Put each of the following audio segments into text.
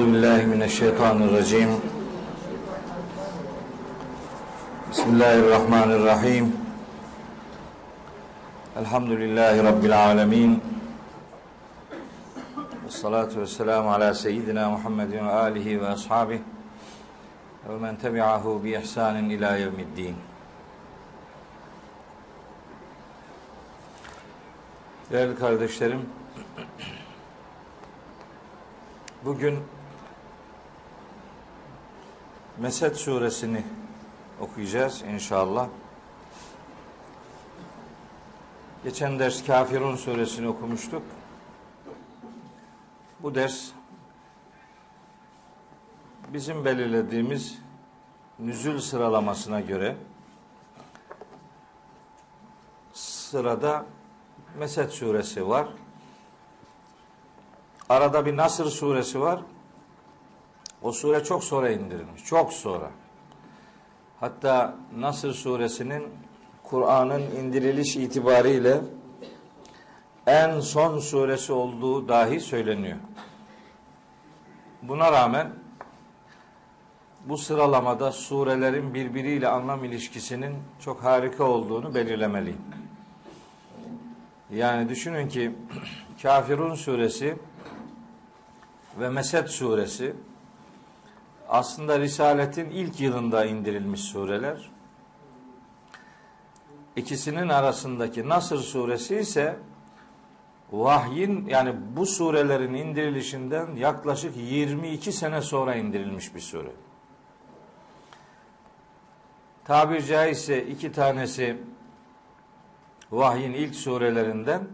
Euzu billahi mineşşeytanirracim. Bismillahirrahmanirrahim. Elhamdülillahi rabbil alamin. Vessalatu vesselamu ala seyyidina Muhammedin ve alihi ve ashabihi ve men tebi'ahu bi ihsanin ila yevmiddin. Değerli kardeşlerim, bugün Mesed suresini okuyacağız inşallah. Geçen ders Kafirun suresini okumuştuk. Bu ders bizim belirlediğimiz nüzül sıralamasına göre sırada Mesed suresi var. Arada bir Nasır suresi var. O sure çok sonra indirilmiş. Çok sonra. Hatta Nasır suresinin Kur'an'ın indiriliş itibariyle en son suresi olduğu dahi söyleniyor. Buna rağmen bu sıralamada surelerin birbiriyle anlam ilişkisinin çok harika olduğunu belirlemeliyim. Yani düşünün ki Kafirun suresi ve Mesed suresi aslında Risaletin ilk yılında indirilmiş sureler. İkisinin arasındaki Nasır suresi ise vahyin yani bu surelerin indirilişinden yaklaşık 22 sene sonra indirilmiş bir sure. Tabir caizse iki tanesi vahyin ilk surelerinden,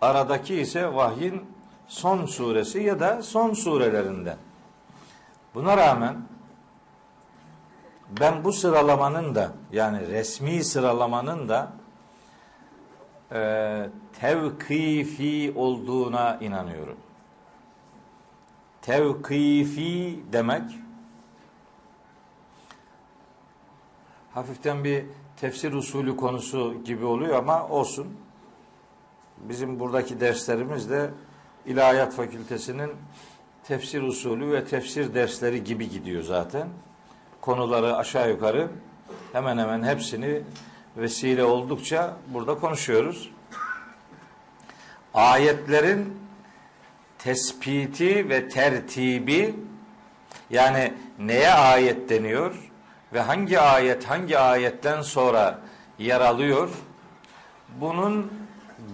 aradaki ise vahyin son suresi ya da son surelerinden. Buna rağmen ben bu sıralamanın da yani resmi sıralamanın da e, tevkifi olduğuna inanıyorum. Tevkifi demek hafiften bir tefsir usulü konusu gibi oluyor ama olsun. Bizim buradaki derslerimiz de İlahiyat Fakültesinin tefsir usulü ve tefsir dersleri gibi gidiyor zaten. Konuları aşağı yukarı hemen hemen hepsini vesile oldukça burada konuşuyoruz. Ayetlerin tespiti ve tertibi yani neye ayet deniyor ve hangi ayet hangi ayetten sonra yer alıyor? Bunun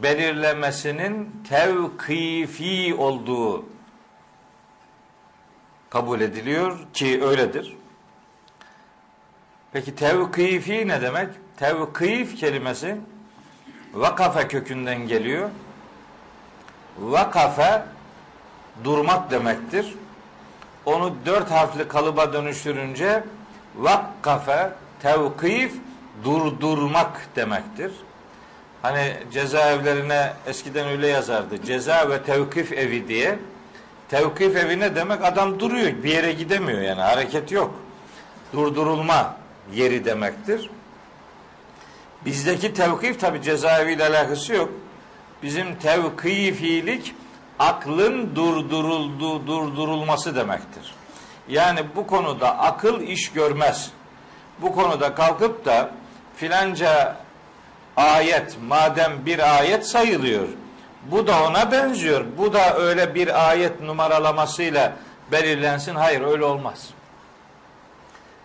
belirlemesinin tevkifi olduğu kabul ediliyor ki öyledir. Peki tevkifi ne demek? Tevkif kelimesi vakafe kökünden geliyor. Vakafe durmak demektir. Onu dört harfli kalıba dönüştürünce vakkafe tevkif durdurmak demektir. Hani cezaevlerine eskiden öyle yazardı. Ceza ve tevkif evi diye. Tevkif evi ne demek? Adam duruyor. Bir yere gidemiyor yani. Hareket yok. Durdurulma yeri demektir. Bizdeki tevkif tabi cezaeviyle alakası yok. Bizim tevkifilik aklın durdurulduğu durdurulması demektir. Yani bu konuda akıl iş görmez. Bu konuda kalkıp da filanca ayet madem bir ayet sayılıyor. Bu da ona benziyor. Bu da öyle bir ayet numaralamasıyla belirlensin. Hayır öyle olmaz.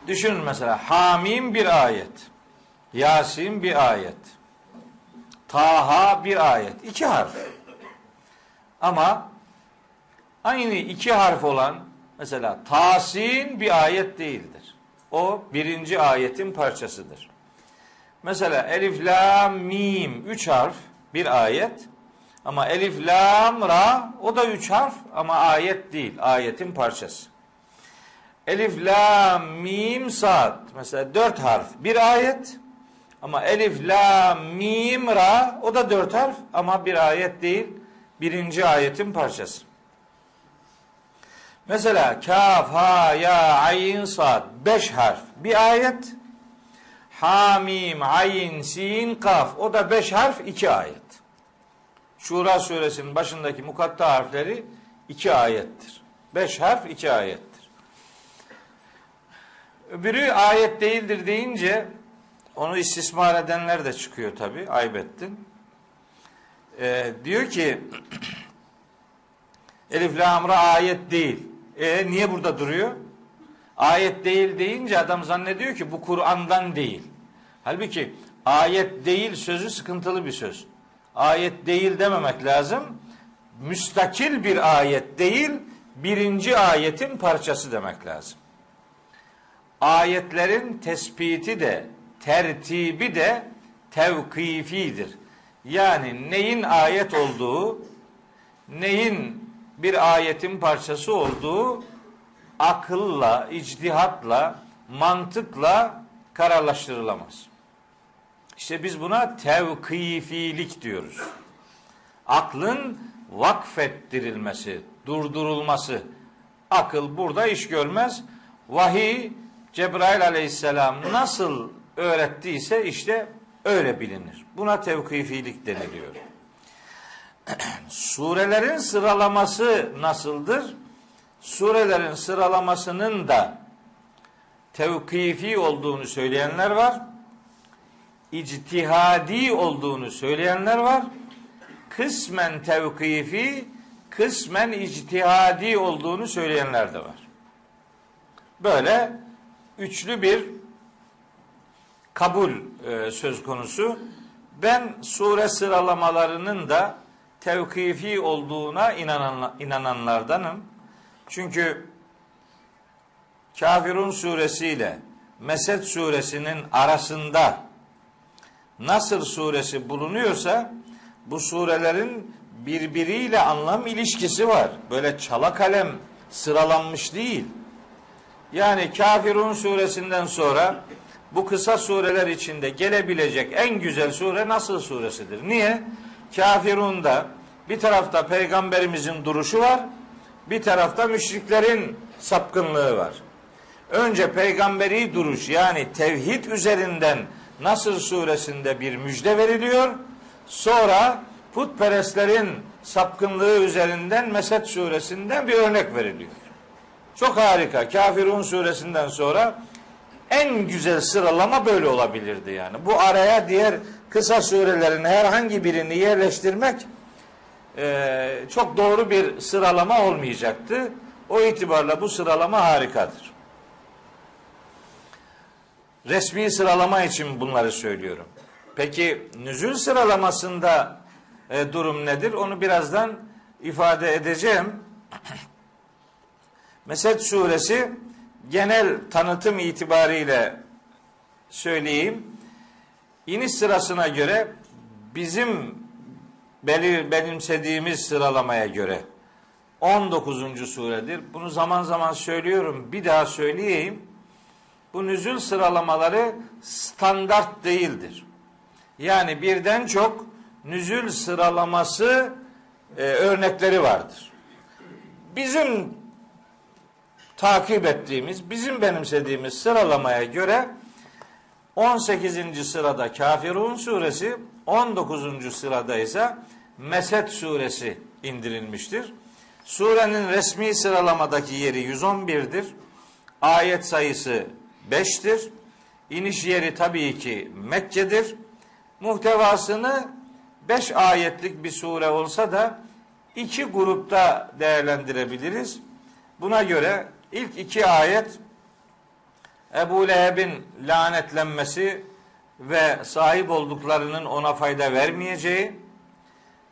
Düşünün mesela Hamim bir ayet. Yasin bir ayet. Taha bir ayet. İki harf. Ama aynı iki harf olan mesela Tasin bir ayet değildir. O birinci ayetin parçasıdır. Mesela Elif, La, Mim üç harf bir ayet. Ama Elif, Lam, Ra o da üç harf ama ayet değil. Ayetin parçası. Elif, La, Mim, Sad mesela dört harf bir ayet. Ama Elif, La, Mim, Ra o da dört harf ama bir ayet değil. Birinci ayetin parçası. Mesela kaf, ha, ya, ayin, sad beş harf bir ayet. Hamim, ayin, sin, kaf. O da beş harf iki ayet. Şura suresinin başındaki mukatta harfleri iki ayettir. Beş harf iki ayettir. Öbürü ayet değildir deyince onu istismar edenler de çıkıyor tabi. Aybettin. Ee, diyor ki Elif Lamra ayet değil. E niye burada duruyor? Ayet değil deyince adam zannediyor ki bu Kur'an'dan değil. Halbuki ayet değil sözü sıkıntılı bir söz. Ayet değil dememek lazım. Müstakil bir ayet değil, birinci ayetin parçası demek lazım. Ayetlerin tespiti de, tertibi de tevkifidir. Yani neyin ayet olduğu, neyin bir ayetin parçası olduğu akılla, icdihatla, mantıkla kararlaştırılamaz. İşte biz buna tevkifilik diyoruz. Aklın vakfettirilmesi, durdurulması. Akıl burada iş görmez. Vahiy Cebrail aleyhisselam nasıl öğrettiyse işte öyle bilinir. Buna tevkifilik deniliyor. Surelerin sıralaması nasıldır? Surelerin sıralamasının da tevkifi olduğunu söyleyenler var. İctihadi olduğunu söyleyenler var. Kısmen tevkifi, kısmen ictihadi olduğunu söyleyenler de var. Böyle üçlü bir kabul e, söz konusu. Ben sure sıralamalarının da tevkifi olduğuna inanan, inananlardanım. Çünkü Kafirun suresiyle Mesed suresinin arasında Nasır suresi bulunuyorsa bu surelerin birbiriyle anlam ilişkisi var. Böyle çala kalem sıralanmış değil. Yani Kafirun suresinden sonra bu kısa sureler içinde gelebilecek en güzel sure Nasır suresidir. Niye? Kafirun'da bir tarafta peygamberimizin duruşu var, bir tarafta müşriklerin sapkınlığı var. Önce peygamberi duruş yani tevhid üzerinden Nasır suresinde bir müjde veriliyor. Sonra putperestlerin sapkınlığı üzerinden Mesed suresinden bir örnek veriliyor. Çok harika. Kafirun suresinden sonra en güzel sıralama böyle olabilirdi yani. Bu araya diğer kısa surelerin herhangi birini yerleştirmek e, çok doğru bir sıralama olmayacaktı. O itibarla bu sıralama harikadır. Resmi sıralama için bunları söylüyorum. Peki nüzül sıralamasında e, durum nedir? Onu birazdan ifade edeceğim. Mesed suresi genel tanıtım itibariyle söyleyeyim. İniş sırasına göre bizim belir, benimsediğimiz sıralamaya göre 19. suredir. Bunu zaman zaman söylüyorum. Bir daha söyleyeyim. Bu nüzül sıralamaları standart değildir. Yani birden çok nüzül sıralaması e, örnekleri vardır. Bizim takip ettiğimiz, bizim benimsediğimiz sıralamaya göre 18. sırada Kafirun suresi, 19. sırada ise Mesed suresi indirilmiştir. Surenin resmi sıralamadaki yeri 111'dir. Ayet sayısı 5'tir. İniş yeri tabii ki Mekke'dir. Muhtevasını 5 ayetlik bir sure olsa da iki grupta değerlendirebiliriz. Buna göre ilk iki ayet Ebu Leheb'in lanetlenmesi ve sahip olduklarının ona fayda vermeyeceği,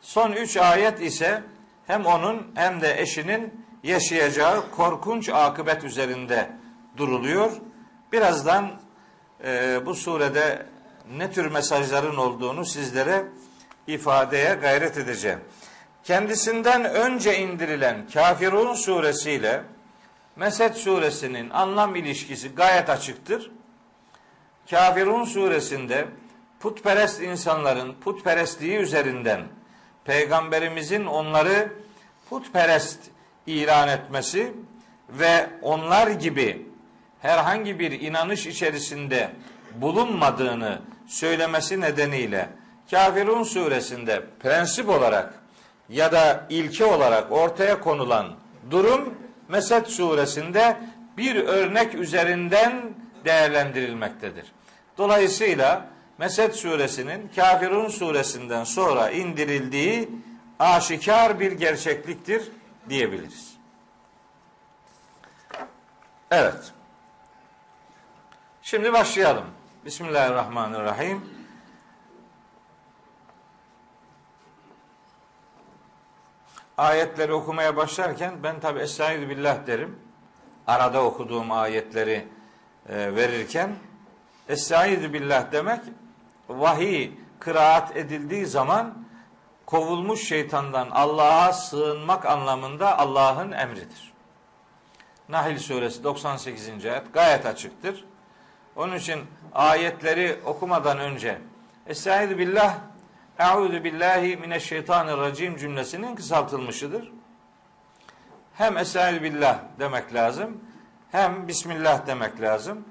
son üç ayet ise hem onun hem de eşinin yaşayacağı korkunç akıbet üzerinde duruluyor. Birazdan e, bu surede ne tür mesajların olduğunu sizlere ifadeye gayret edeceğim. Kendisinden önce indirilen Kafirun suresiyle Mesed suresinin anlam ilişkisi gayet açıktır. Kafirun suresinde putperest insanların putperestliği üzerinden peygamberimizin onları putperest ilan etmesi ve onlar gibi herhangi bir inanış içerisinde bulunmadığını söylemesi nedeniyle Kafirun suresinde prensip olarak ya da ilke olarak ortaya konulan durum Mesed suresinde bir örnek üzerinden değerlendirilmektedir. Dolayısıyla Mesed suresinin Kafirun suresinden sonra indirildiği aşikar bir gerçekliktir diyebiliriz. Evet. Şimdi başlayalım. Bismillahirrahmanirrahim. Ayetleri okumaya başlarken ben tabi Estaizu billah derim. Arada okuduğum ayetleri e, verirken Estaizu billah demek vahiy kıraat edildiği zaman kovulmuş şeytandan Allah'a sığınmak anlamında Allah'ın emridir. Nahil suresi 98. ayet gayet açıktır. Onun için ayetleri okumadan önce Estaizu billah Euzu billahi mineşşeytanirracim cümlesinin kısaltılmışıdır. Hem Estaizu billah demek lazım, hem Bismillah demek lazım.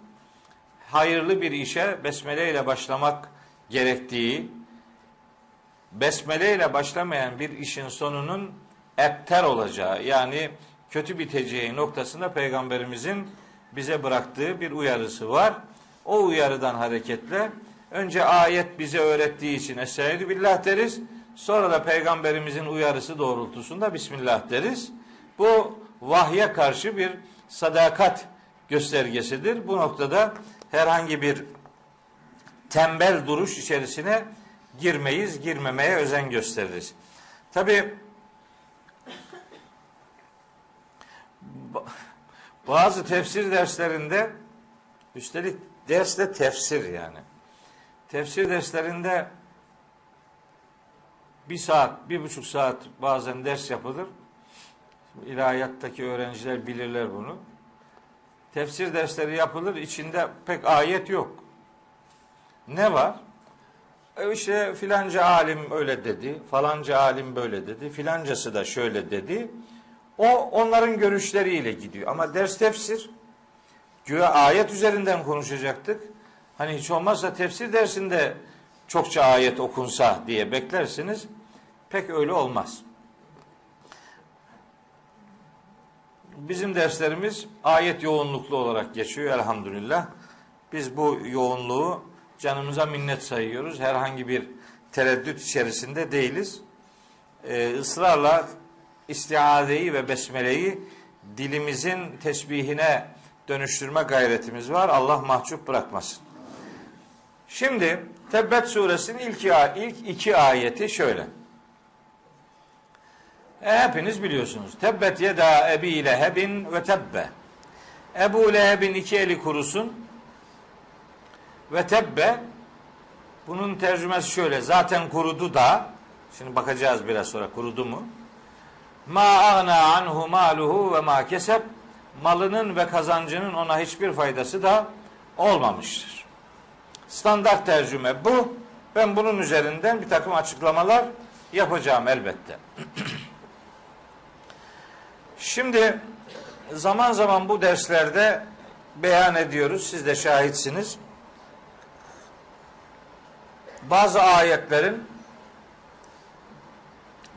Hayırlı bir işe besmele ile başlamak gerektiği, besmele ile başlamayan bir işin sonunun epter olacağı yani kötü biteceği noktasında peygamberimizin bize bıraktığı bir uyarısı var. O uyarıdan hareketle önce ayet bize öğrettiği için Estaizu billah deriz. Sonra da peygamberimizin uyarısı doğrultusunda Bismillah deriz. Bu vahye karşı bir sadakat göstergesidir. Bu noktada herhangi bir tembel duruş içerisine girmeyiz, girmemeye özen gösteririz. Tabi bazı tefsir derslerinde üstelik derste tefsir yani. Tefsir derslerinde bir saat, bir buçuk saat bazen ders yapılır. İlahiyattaki öğrenciler bilirler bunu. Tefsir dersleri yapılır, içinde pek ayet yok. Ne var? E işte filanca alim öyle dedi, falanca alim böyle dedi, filancası da şöyle dedi. O onların görüşleriyle gidiyor. Ama ders tefsir. Güya ayet üzerinden konuşacaktık. Hani hiç olmazsa tefsir dersinde çokça ayet okunsa diye beklersiniz. Pek öyle olmaz. Bizim derslerimiz ayet yoğunluklu olarak geçiyor elhamdülillah. Biz bu yoğunluğu canımıza minnet sayıyoruz. Herhangi bir tereddüt içerisinde değiliz. Ee, ısrarla istiazeyi ve besmeleyi dilimizin tesbihine dönüştürme gayretimiz var. Allah mahcup bırakmasın. Şimdi Tebbet suresinin ilk, ilk iki ayeti şöyle. E, hepiniz biliyorsunuz. Tebbet yeda ebi lehebin ve tebbe. Ebu Leheb'in iki eli kurusun ve tebbe bunun tercümesi şöyle. Zaten kurudu da şimdi bakacağız biraz sonra kurudu mu? Ma agna anhu maluhu ve ma kesep malının ve kazancının ona hiçbir faydası da olmamıştır. Standart tercüme bu. Ben bunun üzerinden bir takım açıklamalar yapacağım elbette. Şimdi zaman zaman bu derslerde beyan ediyoruz. Siz de şahitsiniz. Bazı ayetlerin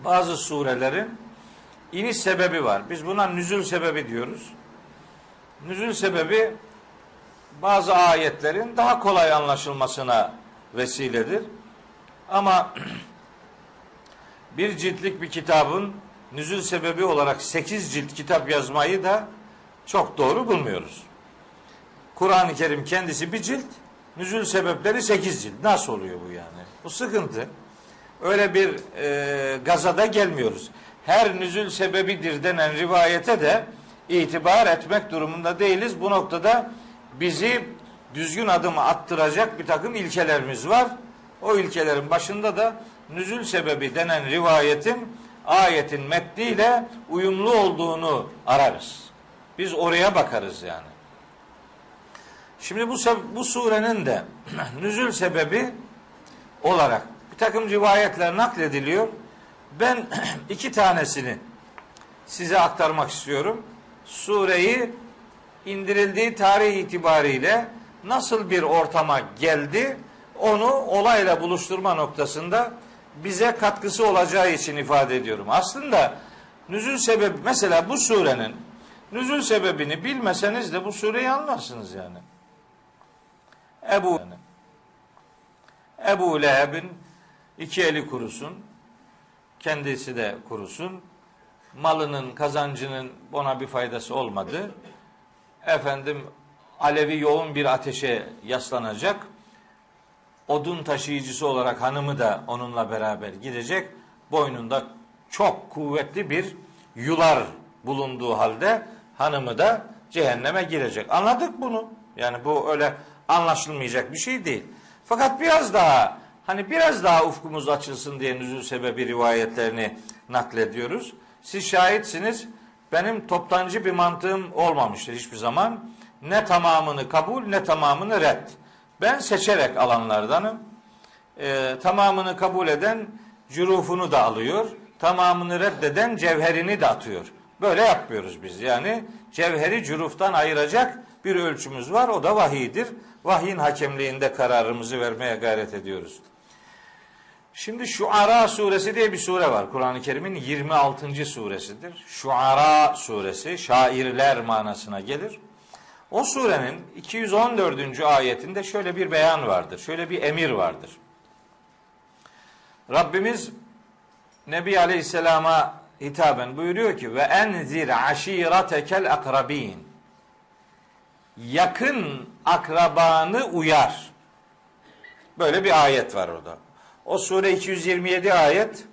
bazı surelerin iniş sebebi var. Biz buna nüzül sebebi diyoruz. Nüzül sebebi bazı ayetlerin daha kolay anlaşılmasına vesiledir. Ama bir ciltlik bir kitabın nüzül sebebi olarak sekiz cilt kitap yazmayı da çok doğru bulmuyoruz. Kur'an-ı Kerim kendisi bir cilt, nüzül sebepleri sekiz cilt. Nasıl oluyor bu yani? Bu sıkıntı. Öyle bir e, gazada gelmiyoruz. Her nüzül sebebidir denen rivayete de itibar etmek durumunda değiliz. Bu noktada bizi düzgün adımı attıracak bir takım ilkelerimiz var. O ilkelerin başında da nüzül sebebi denen rivayetin ayetin metniyle uyumlu olduğunu ararız. Biz oraya bakarız yani. Şimdi bu bu surenin de nüzül sebebi olarak bir takım rivayetler naklediliyor. Ben iki tanesini size aktarmak istiyorum. Sureyi indirildiği tarih itibariyle nasıl bir ortama geldi onu olayla buluşturma noktasında bize katkısı olacağı için ifade ediyorum. Aslında nüzül sebebi mesela bu surenin Nüzul sebebini bilmeseniz de bu sureyi anlarsınız yani. Ebu yani. Ebu Leheb'in iki eli kurusun. Kendisi de kurusun. Malının, kazancının ona bir faydası olmadı. Efendim Alevi yoğun bir ateşe yaslanacak. Odun taşıyıcısı olarak hanımı da onunla beraber gidecek. Boynunda çok kuvvetli bir yular bulunduğu halde hanımı da cehenneme girecek. Anladık bunu. Yani bu öyle anlaşılmayacak bir şey değil. Fakat biraz daha hani biraz daha ufkumuz açılsın diye nüzul sebebi rivayetlerini naklediyoruz. Siz şahitsiniz. Benim toptancı bir mantığım olmamıştır hiçbir zaman. Ne tamamını kabul ne tamamını red. Ben seçerek alanlardanım. Ee, tamamını kabul eden cürufunu da alıyor. Tamamını reddeden cevherini de atıyor. Böyle yapmıyoruz biz. Yani cevheri cüruftan ayıracak bir ölçümüz var. O da vahiydir. Vahyin hakemliğinde kararımızı vermeye gayret ediyoruz. Şimdi Şuara suresi diye bir sure var. Kur'an-ı Kerim'in 26. suresidir. Şuara suresi şairler manasına gelir. O surenin 214. ayetinde şöyle bir beyan vardır. Şöyle bir emir vardır. Rabbimiz Nebi Aleyhisselam'a hitaben buyuruyor ki ve enzir aşiretekel akrabin yakın akrabanı uyar. Böyle bir ayet var orada. O sure 227 ayet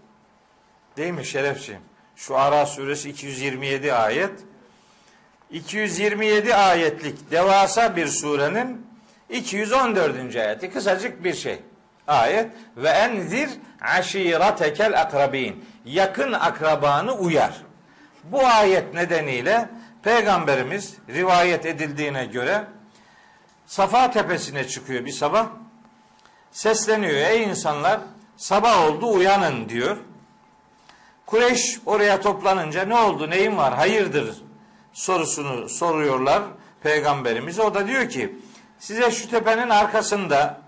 değil mi şerefciğim? Şu Ara suresi 227 ayet. 227 ayetlik devasa bir surenin 214. ayeti kısacık bir şey. Ayet ve enzir aşiretekel akrabin yakın akrabanı uyar. Bu ayet nedeniyle Peygamberimiz rivayet edildiğine göre Safa tepesine çıkıyor bir sabah. Sesleniyor ey insanlar sabah oldu uyanın diyor. Kureyş oraya toplanınca ne oldu neyin var hayırdır sorusunu soruyorlar peygamberimize. O da diyor ki size şu tepenin arkasında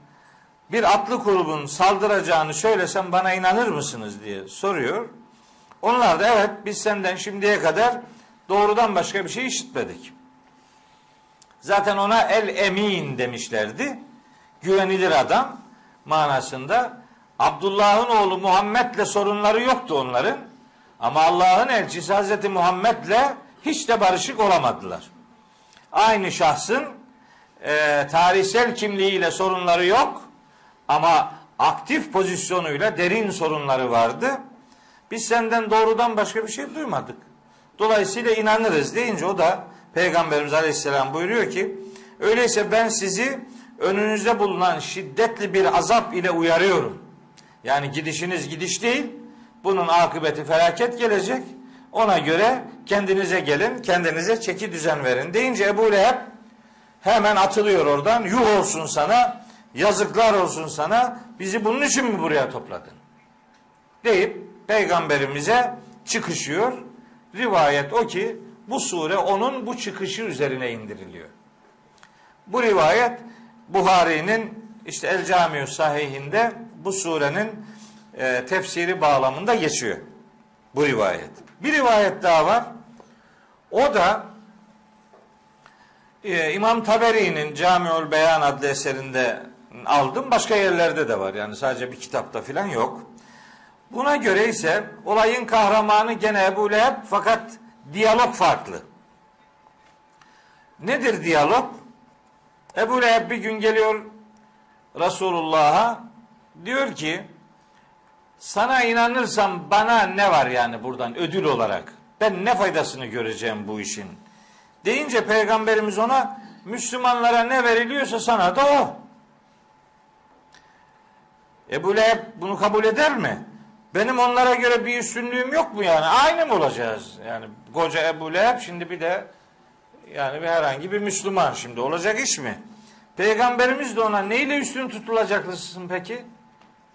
bir atlı grubun saldıracağını söylesem bana inanır mısınız diye soruyor. Onlar da evet biz senden şimdiye kadar doğrudan başka bir şey işitmedik. Zaten ona el emin demişlerdi. Güvenilir adam manasında. Abdullah'ın oğlu Muhammed'le sorunları yoktu onların. Ama Allah'ın elçisi Hazreti Muhammed'le hiç de barışık olamadılar. Aynı şahsın e, tarihsel kimliğiyle sorunları yok ama aktif pozisyonuyla derin sorunları vardı. Biz senden doğrudan başka bir şey duymadık. Dolayısıyla inanırız deyince o da Peygamberimiz Aleyhisselam buyuruyor ki öyleyse ben sizi önünüzde bulunan şiddetli bir azap ile uyarıyorum. Yani gidişiniz gidiş değil. Bunun akıbeti felaket gelecek. Ona göre kendinize gelin, kendinize çeki düzen verin deyince Ebu Leheb hemen atılıyor oradan. Yuh olsun sana, yazıklar olsun sana. Bizi bunun için mi buraya topladın? Deyip peygamberimize çıkışıyor. Rivayet o ki bu sure onun bu çıkışı üzerine indiriliyor. Bu rivayet Buhari'nin işte El Camiu Sahihinde bu surenin e, tefsiri bağlamında geçiyor. Bu rivayet. Bir rivayet daha var. O da e, İmam Taberi'nin Camiül Beyan adlı eserinde aldım. Başka yerlerde de var. Yani sadece bir kitapta filan yok. Buna göre ise olayın kahramanı gene Ebu Leheb fakat diyalog farklı. Nedir diyalog? Ebu Leheb bir gün geliyor Resulullah'a diyor ki sana inanırsam bana ne var yani buradan ödül olarak? Ben ne faydasını göreceğim bu işin? Deyince peygamberimiz ona Müslümanlara ne veriliyorsa sana da o. Ebu Leheb bunu kabul eder mi? Benim onlara göre bir üstünlüğüm yok mu yani? Aynı mı olacağız? Yani koca Ebu Leheb şimdi bir de yani bir herhangi bir Müslüman şimdi olacak iş mi? Peygamberimiz de ona neyle üstün tutulacaklısın peki?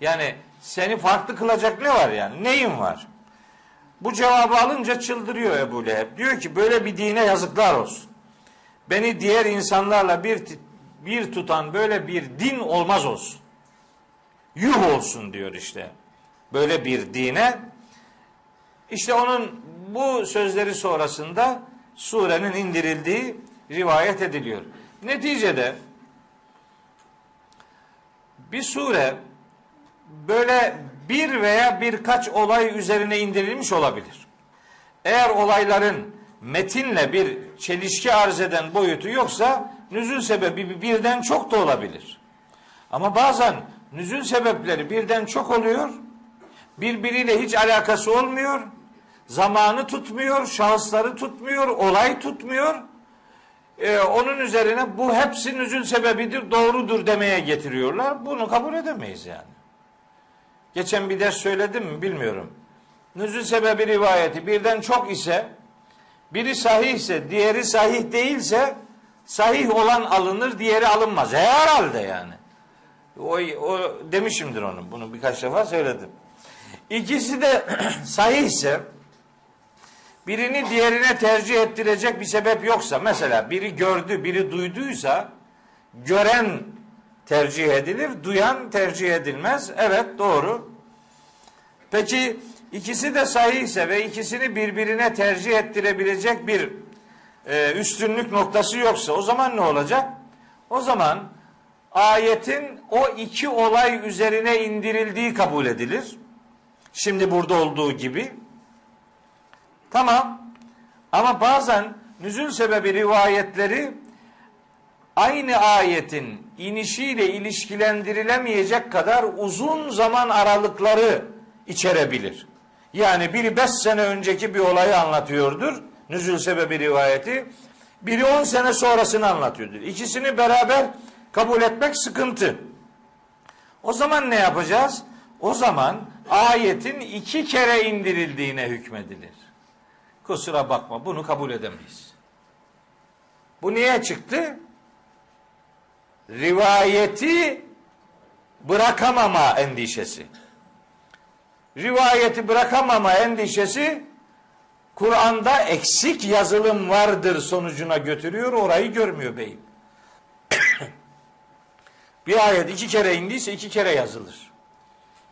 Yani seni farklı kılacak ne var yani? Neyin var? Bu cevabı alınca çıldırıyor Ebu Leheb. Diyor ki böyle bir dine yazıklar olsun. Beni diğer insanlarla bir bir tutan böyle bir din olmaz olsun. Yuh olsun diyor işte. Böyle bir dine. İşte onun bu sözleri sonrasında surenin indirildiği rivayet ediliyor. Neticede bir sure böyle bir veya birkaç olay üzerine indirilmiş olabilir. Eğer olayların metinle bir çelişki arz eden boyutu yoksa nüzül sebebi birden çok da olabilir. Ama bazen nüzül sebepleri birden çok oluyor. Birbiriyle hiç alakası olmuyor. Zamanı tutmuyor, şahısları tutmuyor, olay tutmuyor. Ee, onun üzerine bu hepsi nüzül sebebidir, doğrudur demeye getiriyorlar. Bunu kabul edemeyiz yani. Geçen bir ders söyledim mi bilmiyorum. Nüzül sebebi rivayeti birden çok ise biri sahih ise diğeri sahih değilse sahih olan alınır diğeri alınmaz. Herhalde yani. O, o demişimdir onu. Bunu birkaç defa söyledim. İkisi de sahih ise birini diğerine tercih ettirecek bir sebep yoksa mesela biri gördü, biri duyduysa gören tercih edilir, duyan tercih edilmez. Evet doğru. Peki ikisi de sahih ise ve ikisini birbirine tercih ettirebilecek bir e, üstünlük noktası yoksa o zaman ne olacak? O zaman ayetin o iki olay üzerine indirildiği kabul edilir. Şimdi burada olduğu gibi. Tamam. Ama bazen nüzül sebebi rivayetleri aynı ayetin inişiyle ilişkilendirilemeyecek kadar uzun zaman aralıkları içerebilir. Yani biri beş sene önceki bir olayı anlatıyordur. Nüzül sebebi rivayeti. Biri on sene sonrasını anlatıyordur. İkisini beraber kabul etmek sıkıntı. O zaman ne yapacağız? O zaman ayetin iki kere indirildiğine hükmedilir. Kusura bakma bunu kabul edemeyiz. Bu niye çıktı? Rivayeti bırakamama endişesi. Rivayeti bırakamama endişesi Kur'an'da eksik yazılım vardır sonucuna götürüyor. Orayı görmüyor beyim. bir ayet iki kere indiyse iki kere yazılır.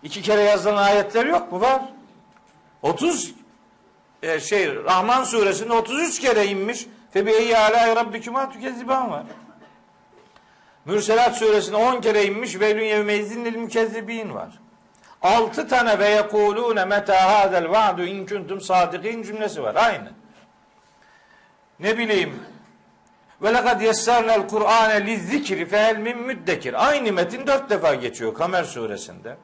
İki kere yazılan ayetler yok mu? Var. 30 e, şey Rahman suresinde 33 kere inmiş. Febiyyi alâ rabbikuma tükezziban var. Mürselat suresinde 10 kere inmiş. Velün yevmeizin lil mükezzibin var. 6 tane ve yekulûne meta hadel va'du in kuntum sadikin cümlesi var. Aynı. Ne bileyim ve lekad yessernel Kur'ane lizzikri fehel min müddekir. Aynı metin dört defa geçiyor Kamer suresinde.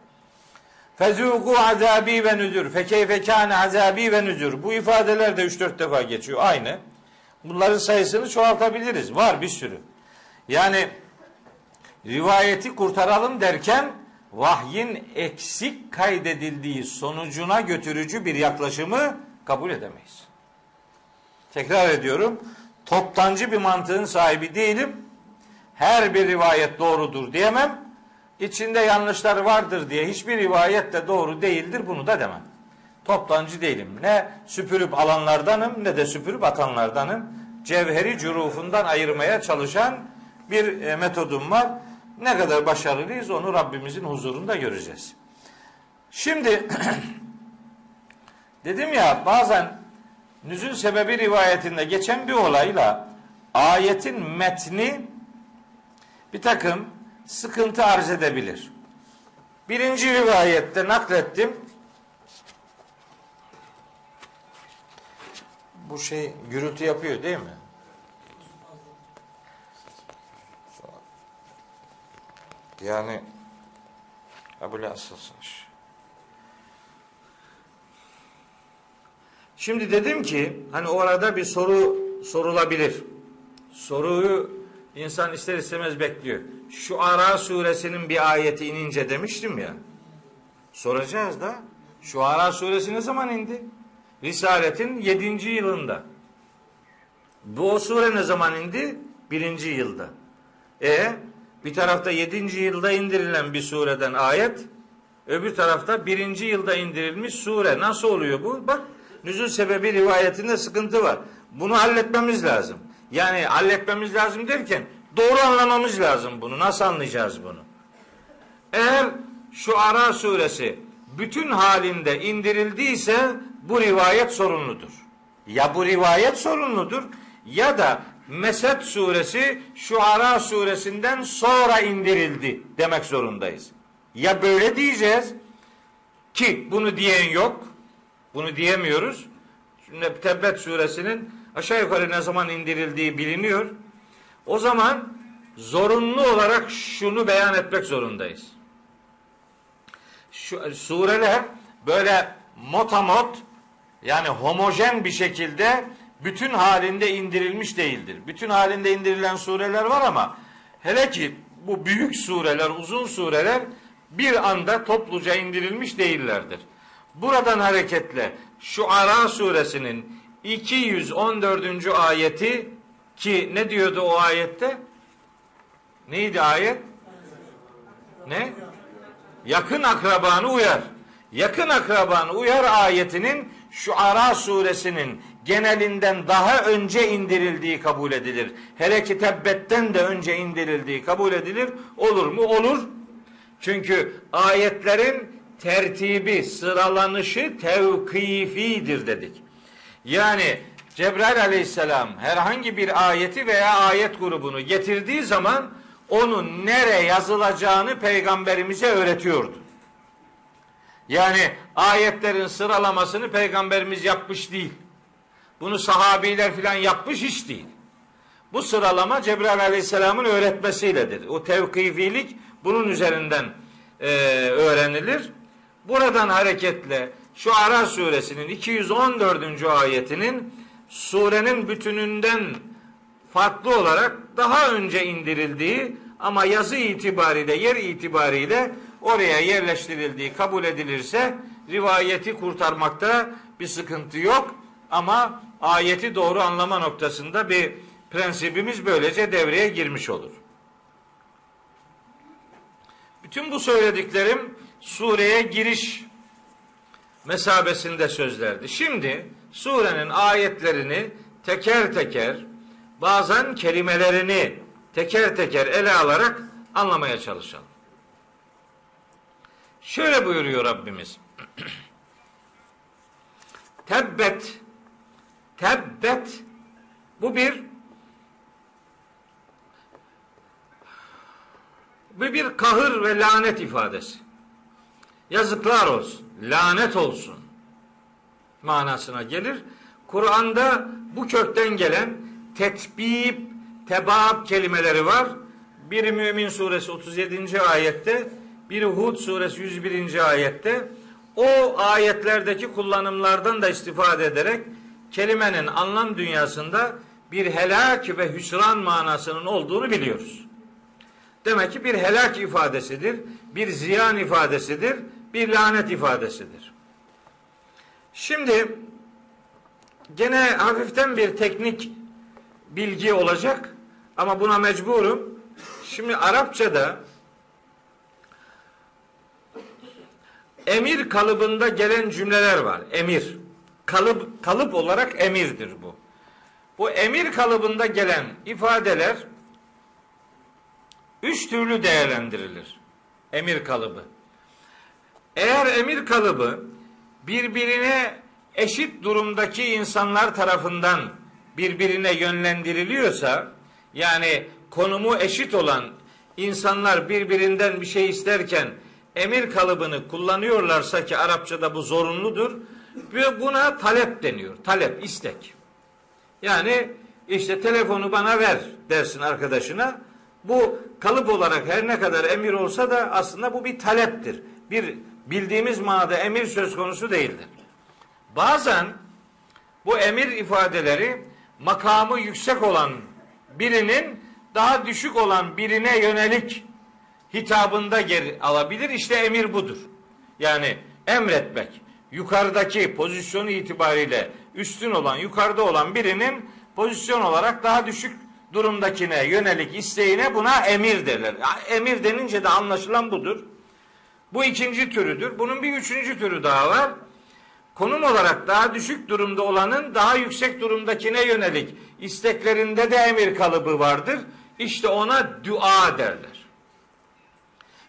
Fezuku azabi ve nüzür. Fekeyfe kâne azabi ve nüzür. Bu ifadeler de 3-4 defa geçiyor. Aynı. Bunların sayısını çoğaltabiliriz. Var bir sürü. Yani rivayeti kurtaralım derken vahyin eksik kaydedildiği sonucuna götürücü bir yaklaşımı kabul edemeyiz. Tekrar ediyorum. Toptancı bir mantığın sahibi değilim. Her bir rivayet doğrudur diyemem içinde yanlışlar vardır diye hiçbir rivayet de doğru değildir bunu da demem. Toptancı değilim. Ne süpürüp alanlardanım ne de süpürüp atanlardanım. Cevheri curufundan ayırmaya çalışan bir e, metodum var. Ne kadar başarılıyız onu Rabbimizin huzurunda göreceğiz. Şimdi dedim ya bazen nüzül sebebi rivayetinde geçen bir olayla ayetin metni bir takım sıkıntı arz edebilir. Birinci rivayette naklettim. Bu şey gürültü yapıyor değil mi? Yani böyle asılsınız. Şimdi dedim ki hani orada bir soru sorulabilir. Soruyu insan ister istemez bekliyor. Şu Ara suresinin bir ayeti inince demiştim ya. Soracağız da şu Ara suresi ne zaman indi? Risaletin yedinci yılında. Bu o sure ne zaman indi? Birinci yılda. E bir tarafta yedinci yılda indirilen bir sureden ayet, öbür tarafta birinci yılda indirilmiş sure. Nasıl oluyor bu? Bak nüzul sebebi rivayetinde sıkıntı var. Bunu halletmemiz lazım. Yani halletmemiz lazım derken doğru anlamamız lazım bunu. Nasıl anlayacağız bunu? Eğer şu Ara suresi bütün halinde indirildiyse bu rivayet sorunludur. Ya bu rivayet sorunludur ya da Mesed suresi Şuara suresinden sonra indirildi demek zorundayız. Ya böyle diyeceğiz ki bunu diyen yok. Bunu diyemiyoruz. Şimdi Tebbet suresinin aşağı yukarı ne zaman indirildiği biliniyor. O zaman zorunlu olarak şunu beyan etmek zorundayız. Şu, sureler böyle motamot yani homojen bir şekilde bütün halinde indirilmiş değildir. Bütün halinde indirilen sureler var ama hele ki bu büyük sureler, uzun sureler bir anda topluca indirilmiş değillerdir. Buradan hareketle şu Ara suresinin 214. ayeti ki ne diyordu o ayette? Neydi ayet? Ne? Yakın akrabanı uyar. Yakın akrabanı uyar ayetinin şu Ara suresinin genelinden daha önce indirildiği kabul edilir. Hele ki tebbetten de önce indirildiği kabul edilir. Olur mu? Olur. Çünkü ayetlerin tertibi, sıralanışı tevkifidir dedik. Yani Cebrail aleyhisselam herhangi bir ayeti veya ayet grubunu getirdiği zaman onun nere yazılacağını peygamberimize öğretiyordu. Yani ayetlerin sıralamasını peygamberimiz yapmış değil. Bunu sahabiler filan yapmış hiç değil. Bu sıralama Cebrail aleyhisselamın öğretmesiyledir. O tevkifilik bunun üzerinden e, öğrenilir. Buradan hareketle şu Ara suresinin 214. ayetinin surenin bütününden farklı olarak daha önce indirildiği ama yazı itibariyle, yer itibariyle oraya yerleştirildiği kabul edilirse rivayeti kurtarmakta bir sıkıntı yok ama ayeti doğru anlama noktasında bir prensibimiz böylece devreye girmiş olur. Bütün bu söylediklerim sureye giriş mesabesinde sözlerdi. Şimdi surenin ayetlerini teker teker bazen kelimelerini teker teker ele alarak anlamaya çalışalım. Şöyle buyuruyor Rabbimiz. tebbet tebbet bu bir bu bir kahır ve lanet ifadesi. Yazıklar olsun, lanet olsun manasına gelir. Kur'an'da bu kökten gelen tetbib, tebab kelimeleri var. Biri Mümin suresi 37. ayette, biri Hud suresi 101. ayette. O ayetlerdeki kullanımlardan da istifade ederek kelimenin anlam dünyasında bir helak ve hüsran manasının olduğunu biliyoruz. Demek ki bir helak ifadesidir, bir ziyan ifadesidir, bir lanet ifadesidir. Şimdi gene hafiften bir teknik bilgi olacak ama buna mecburum. Şimdi Arapçada emir kalıbında gelen cümleler var. Emir. Kalıp, kalıp olarak emirdir bu. Bu emir kalıbında gelen ifadeler üç türlü değerlendirilir. Emir kalıbı. Eğer emir kalıbı birbirine eşit durumdaki insanlar tarafından birbirine yönlendiriliyorsa yani konumu eşit olan insanlar birbirinden bir şey isterken emir kalıbını kullanıyorlarsa ki Arapçada bu zorunludur. Buna talep deniyor. Talep, istek. Yani işte telefonu bana ver dersin arkadaşına. Bu kalıp olarak her ne kadar emir olsa da aslında bu bir taleptir. Bir bildiğimiz manada emir söz konusu değildir. Bazen bu emir ifadeleri makamı yüksek olan birinin daha düşük olan birine yönelik hitabında geri alabilir. İşte emir budur. Yani emretmek yukarıdaki pozisyonu itibariyle üstün olan, yukarıda olan birinin pozisyon olarak daha düşük durumdakine yönelik isteğine buna emir derler. Emir denince de anlaşılan budur. Bu ikinci türüdür. Bunun bir üçüncü türü daha var. Konum olarak daha düşük durumda olanın daha yüksek durumdakine yönelik isteklerinde de emir kalıbı vardır. İşte ona dua derler.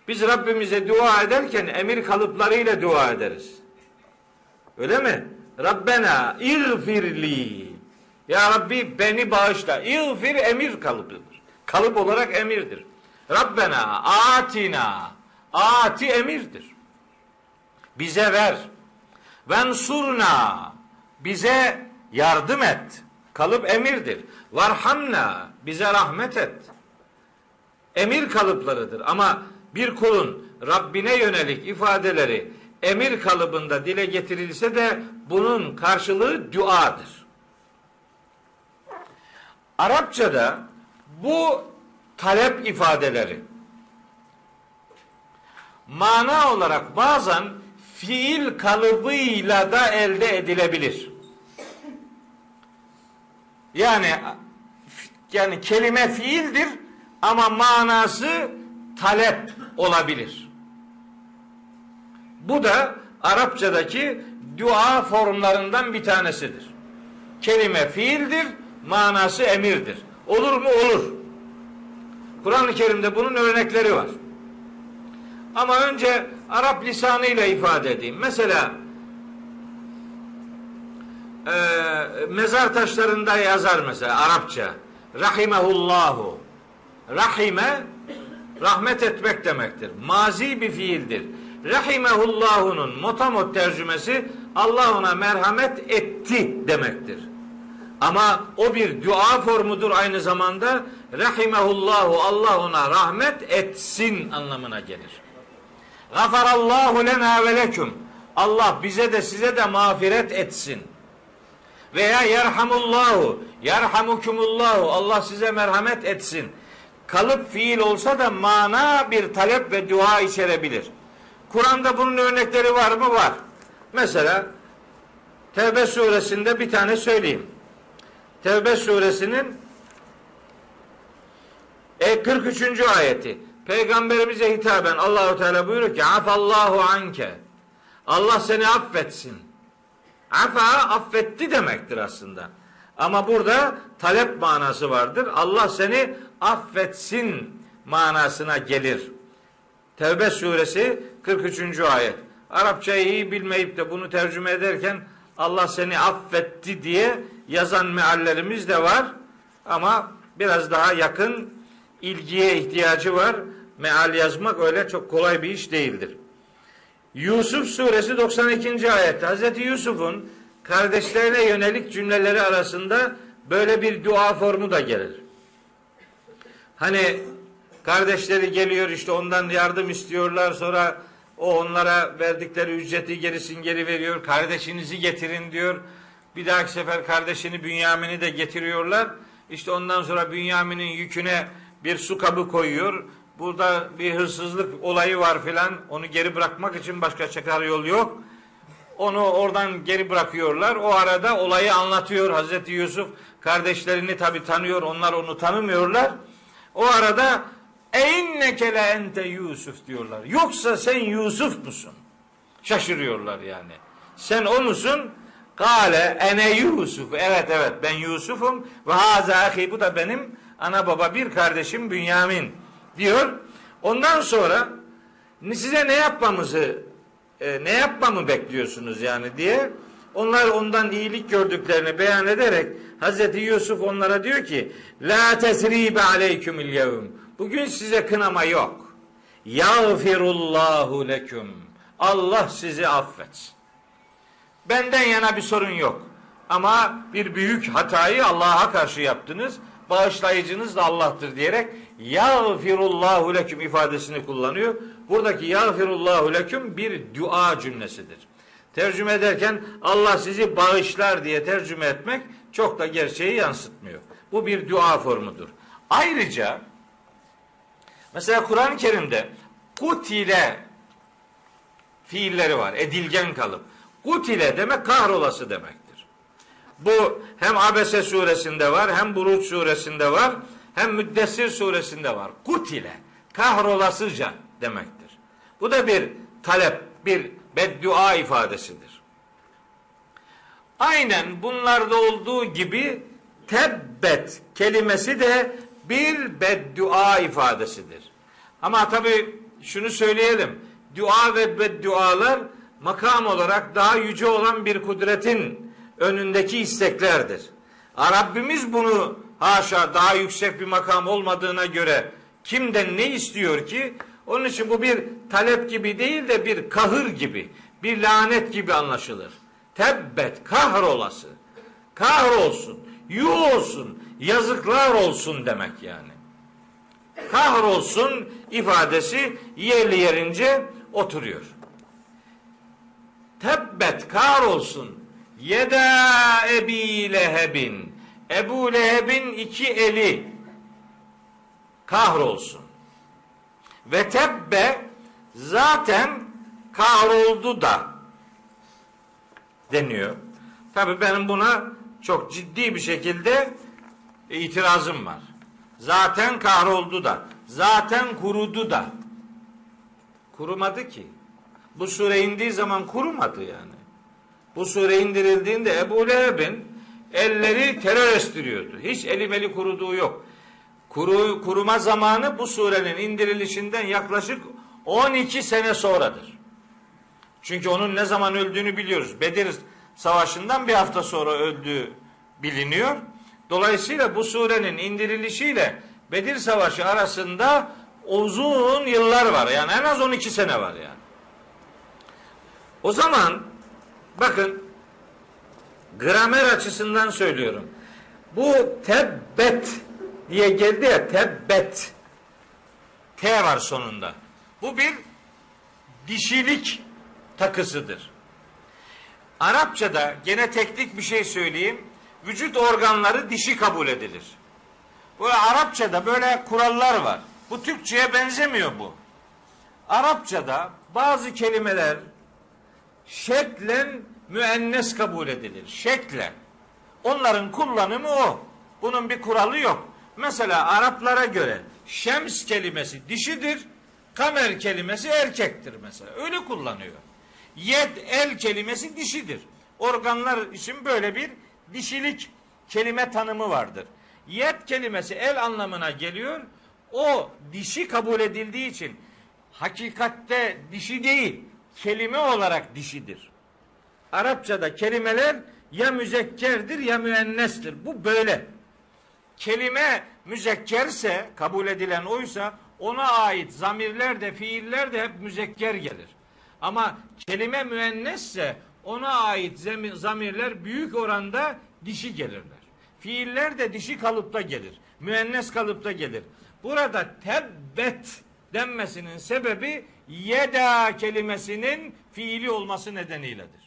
Biz Rabbimize dua ederken emir kalıplarıyla dua ederiz. Öyle mi? Rabbena iğfirli. Ya Rabbi beni bağışla. İğfir emir kalıbıdır. Kalıp olarak emirdir. Rabbena atina. Ati emirdir. Bize ver. Vensurna. Bize yardım et. Kalıp emirdir. Varhamna. Bize rahmet et. Emir kalıplarıdır. Ama bir kulun Rabbine yönelik ifadeleri emir kalıbında dile getirilse de bunun karşılığı duadır. Arapçada bu talep ifadeleri mana olarak bazen fiil kalıbıyla da elde edilebilir. Yani yani kelime fiildir ama manası talep olabilir. Bu da Arapçadaki dua formlarından bir tanesidir. Kelime fiildir, manası emirdir. Olur mu? Olur. Kur'an-ı Kerim'de bunun örnekleri var. Ama önce Arap lisanıyla ifade edeyim. Mesela e, mezar taşlarında yazar mesela Arapça. Rahimehullahu. Rahime rahmet etmek demektir. Mazi bir fiildir. Rahimehullahunun motamot tercümesi Allah ona merhamet etti demektir. Ama o bir dua formudur aynı zamanda. Rahimehullahu Allah ona rahmet etsin anlamına gelir. Gafarallahu lena ve leküm. Allah bize de size de mağfiret etsin. Veya yerhamullahu, yerhamukumullahu. Allah size merhamet etsin. Kalıp fiil olsa da mana bir talep ve dua içerebilir. Kur'an'da bunun örnekleri var mı? Var. Mesela Tevbe suresinde bir tane söyleyeyim. Tevbe suresinin 43. E, ayeti. Peygamberimize hitaben Allahu Teala buyuruyor ki afallahu anke. Allah seni affetsin. Afa affetti demektir aslında. Ama burada talep manası vardır. Allah seni affetsin manasına gelir. Tevbe suresi 43. ayet. Arapçayı iyi bilmeyip de bunu tercüme ederken Allah seni affetti diye yazan meallerimiz de var. Ama biraz daha yakın ilgiye ihtiyacı var. Meal yazmak öyle çok kolay bir iş değildir. Yusuf suresi 92. ayette Hazreti Yusuf'un kardeşlerine yönelik cümleleri arasında böyle bir dua formu da gelir. Hani kardeşleri geliyor işte ondan yardım istiyorlar sonra o onlara verdikleri ücreti gerisin geri veriyor. Kardeşinizi getirin diyor. Bir dahaki sefer kardeşini Bünyamin'i de getiriyorlar. İşte ondan sonra Bünyamin'in yüküne bir su kabı koyuyor. Burada bir hırsızlık olayı var filan. Onu geri bırakmak için başka çıkar yol yok. Onu oradan geri bırakıyorlar. O arada olayı anlatıyor Hazreti Yusuf. Kardeşlerini tabi tanıyor. Onlar onu tanımıyorlar. O arada einneke le ente Yusuf diyorlar. Yoksa sen Yusuf musun? Şaşırıyorlar yani. Sen o musun? Kale ene Yusuf. Evet evet ben Yusuf'um ve haza ahi bu da benim ana baba bir kardeşim Bünyamin diyor. Ondan sonra size ne yapmamızı e, ne yapmamı bekliyorsunuz yani diye onlar ondan iyilik gördüklerini beyan ederek Hazreti Yusuf onlara diyor ki La tesribe aleykümül yevm Bugün size kınama yok. Yağfirullahu leküm Allah sizi affetsin. Benden yana bir sorun yok. Ama bir büyük hatayı Allah'a karşı yaptınız. Bağışlayıcınız da Allah'tır diyerek yağfirullahu leküm ifadesini kullanıyor. Buradaki yağfirullahu leküm bir dua cümlesidir. Tercüme ederken Allah sizi bağışlar diye tercüme etmek çok da gerçeği yansıtmıyor. Bu bir dua formudur. Ayrıca mesela Kur'an-ı Kerim'de kutile fiilleri var. Edilgen kalıp. Kutile demek kahrolası demektir. Bu hem Abese suresinde var, hem Buruç suresinde var, hem Müddessir suresinde var. Kutile, kahrolasıca demektir. Bu da bir talep, bir beddua ifadesidir. Aynen bunlarda olduğu gibi tebbet kelimesi de bir beddua ifadesidir. Ama tabi şunu söyleyelim. Dua ve beddualar makam olarak daha yüce olan bir kudretin önündeki isteklerdir. Rabbimiz bunu haşa daha yüksek bir makam olmadığına göre kimden ne istiyor ki? Onun için bu bir talep gibi değil de bir kahır gibi, bir lanet gibi anlaşılır. Tebbet, kahrolası, kahrolsun, yuh olsun, yazıklar olsun demek yani. Kahrolsun ifadesi yerli yerince oturuyor. Tebbet kahrolsun yeda ebi lehebin Ebu Leheb'in iki eli kahrolsun. Ve tebbe zaten kahroldu da deniyor. Tabi benim buna çok ciddi bir şekilde itirazım var. Zaten kahroldu da, zaten kurudu da. Kurumadı ki. Bu sure indiği zaman kurumadı yani. Bu sure indirildiğinde Ebu Leheb'in elleri terör estiriyordu. Hiç eli meli kuruduğu yok. Kuru, kuruma zamanı bu surenin indirilişinden yaklaşık 12 sene sonradır. Çünkü onun ne zaman öldüğünü biliyoruz. Bedir Savaşı'ndan bir hafta sonra öldüğü biliniyor. Dolayısıyla bu surenin indirilişiyle Bedir Savaşı arasında uzun yıllar var. Yani en az 12 sene var yani. O zaman bakın gramer açısından söylüyorum. Bu tebbet diye geldi ya tebbet. T var sonunda. Bu bir dişilik takısıdır. Arapçada gene teknik bir şey söyleyeyim. Vücut organları dişi kabul edilir. Bu Arapçada böyle kurallar var. Bu Türkçe'ye benzemiyor bu. Arapçada bazı kelimeler şeklen müennes kabul edilir. Şeklen. Onların kullanımı o. Bunun bir kuralı yok. Mesela Araplara göre şems kelimesi dişidir, kamer kelimesi erkektir mesela. Öyle kullanıyor. Yed el kelimesi dişidir. Organlar için böyle bir dişilik kelime tanımı vardır. Yed kelimesi el anlamına geliyor. O dişi kabul edildiği için hakikatte dişi değil, kelime olarak dişidir. Arapçada kelimeler ya müzekkerdir ya müennestir. Bu böyle. Kelime müzekkerse, kabul edilen oysa ona ait zamirler de fiiller de hep müzekker gelir. Ama kelime müennesse ona ait zamirler büyük oranda dişi gelirler. Fiiller de dişi kalıpta gelir. Müennes kalıpta gelir. Burada tebbet denmesinin sebebi yeda kelimesinin fiili olması nedeniyledir.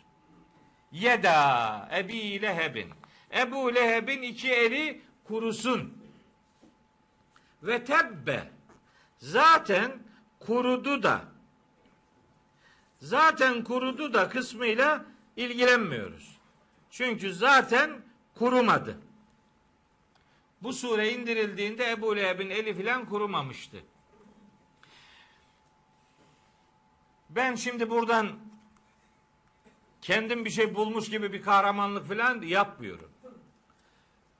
Yeda Ebi Leheb'in. Ebu Leheb'in iki eli kurusun. Ve tebbe zaten kurudu da zaten kurudu da kısmıyla ilgilenmiyoruz. Çünkü zaten kurumadı. Bu sure indirildiğinde Ebu Leheb'in eli filan kurumamıştı. Ben şimdi buradan kendim bir şey bulmuş gibi bir kahramanlık filan yapmıyorum.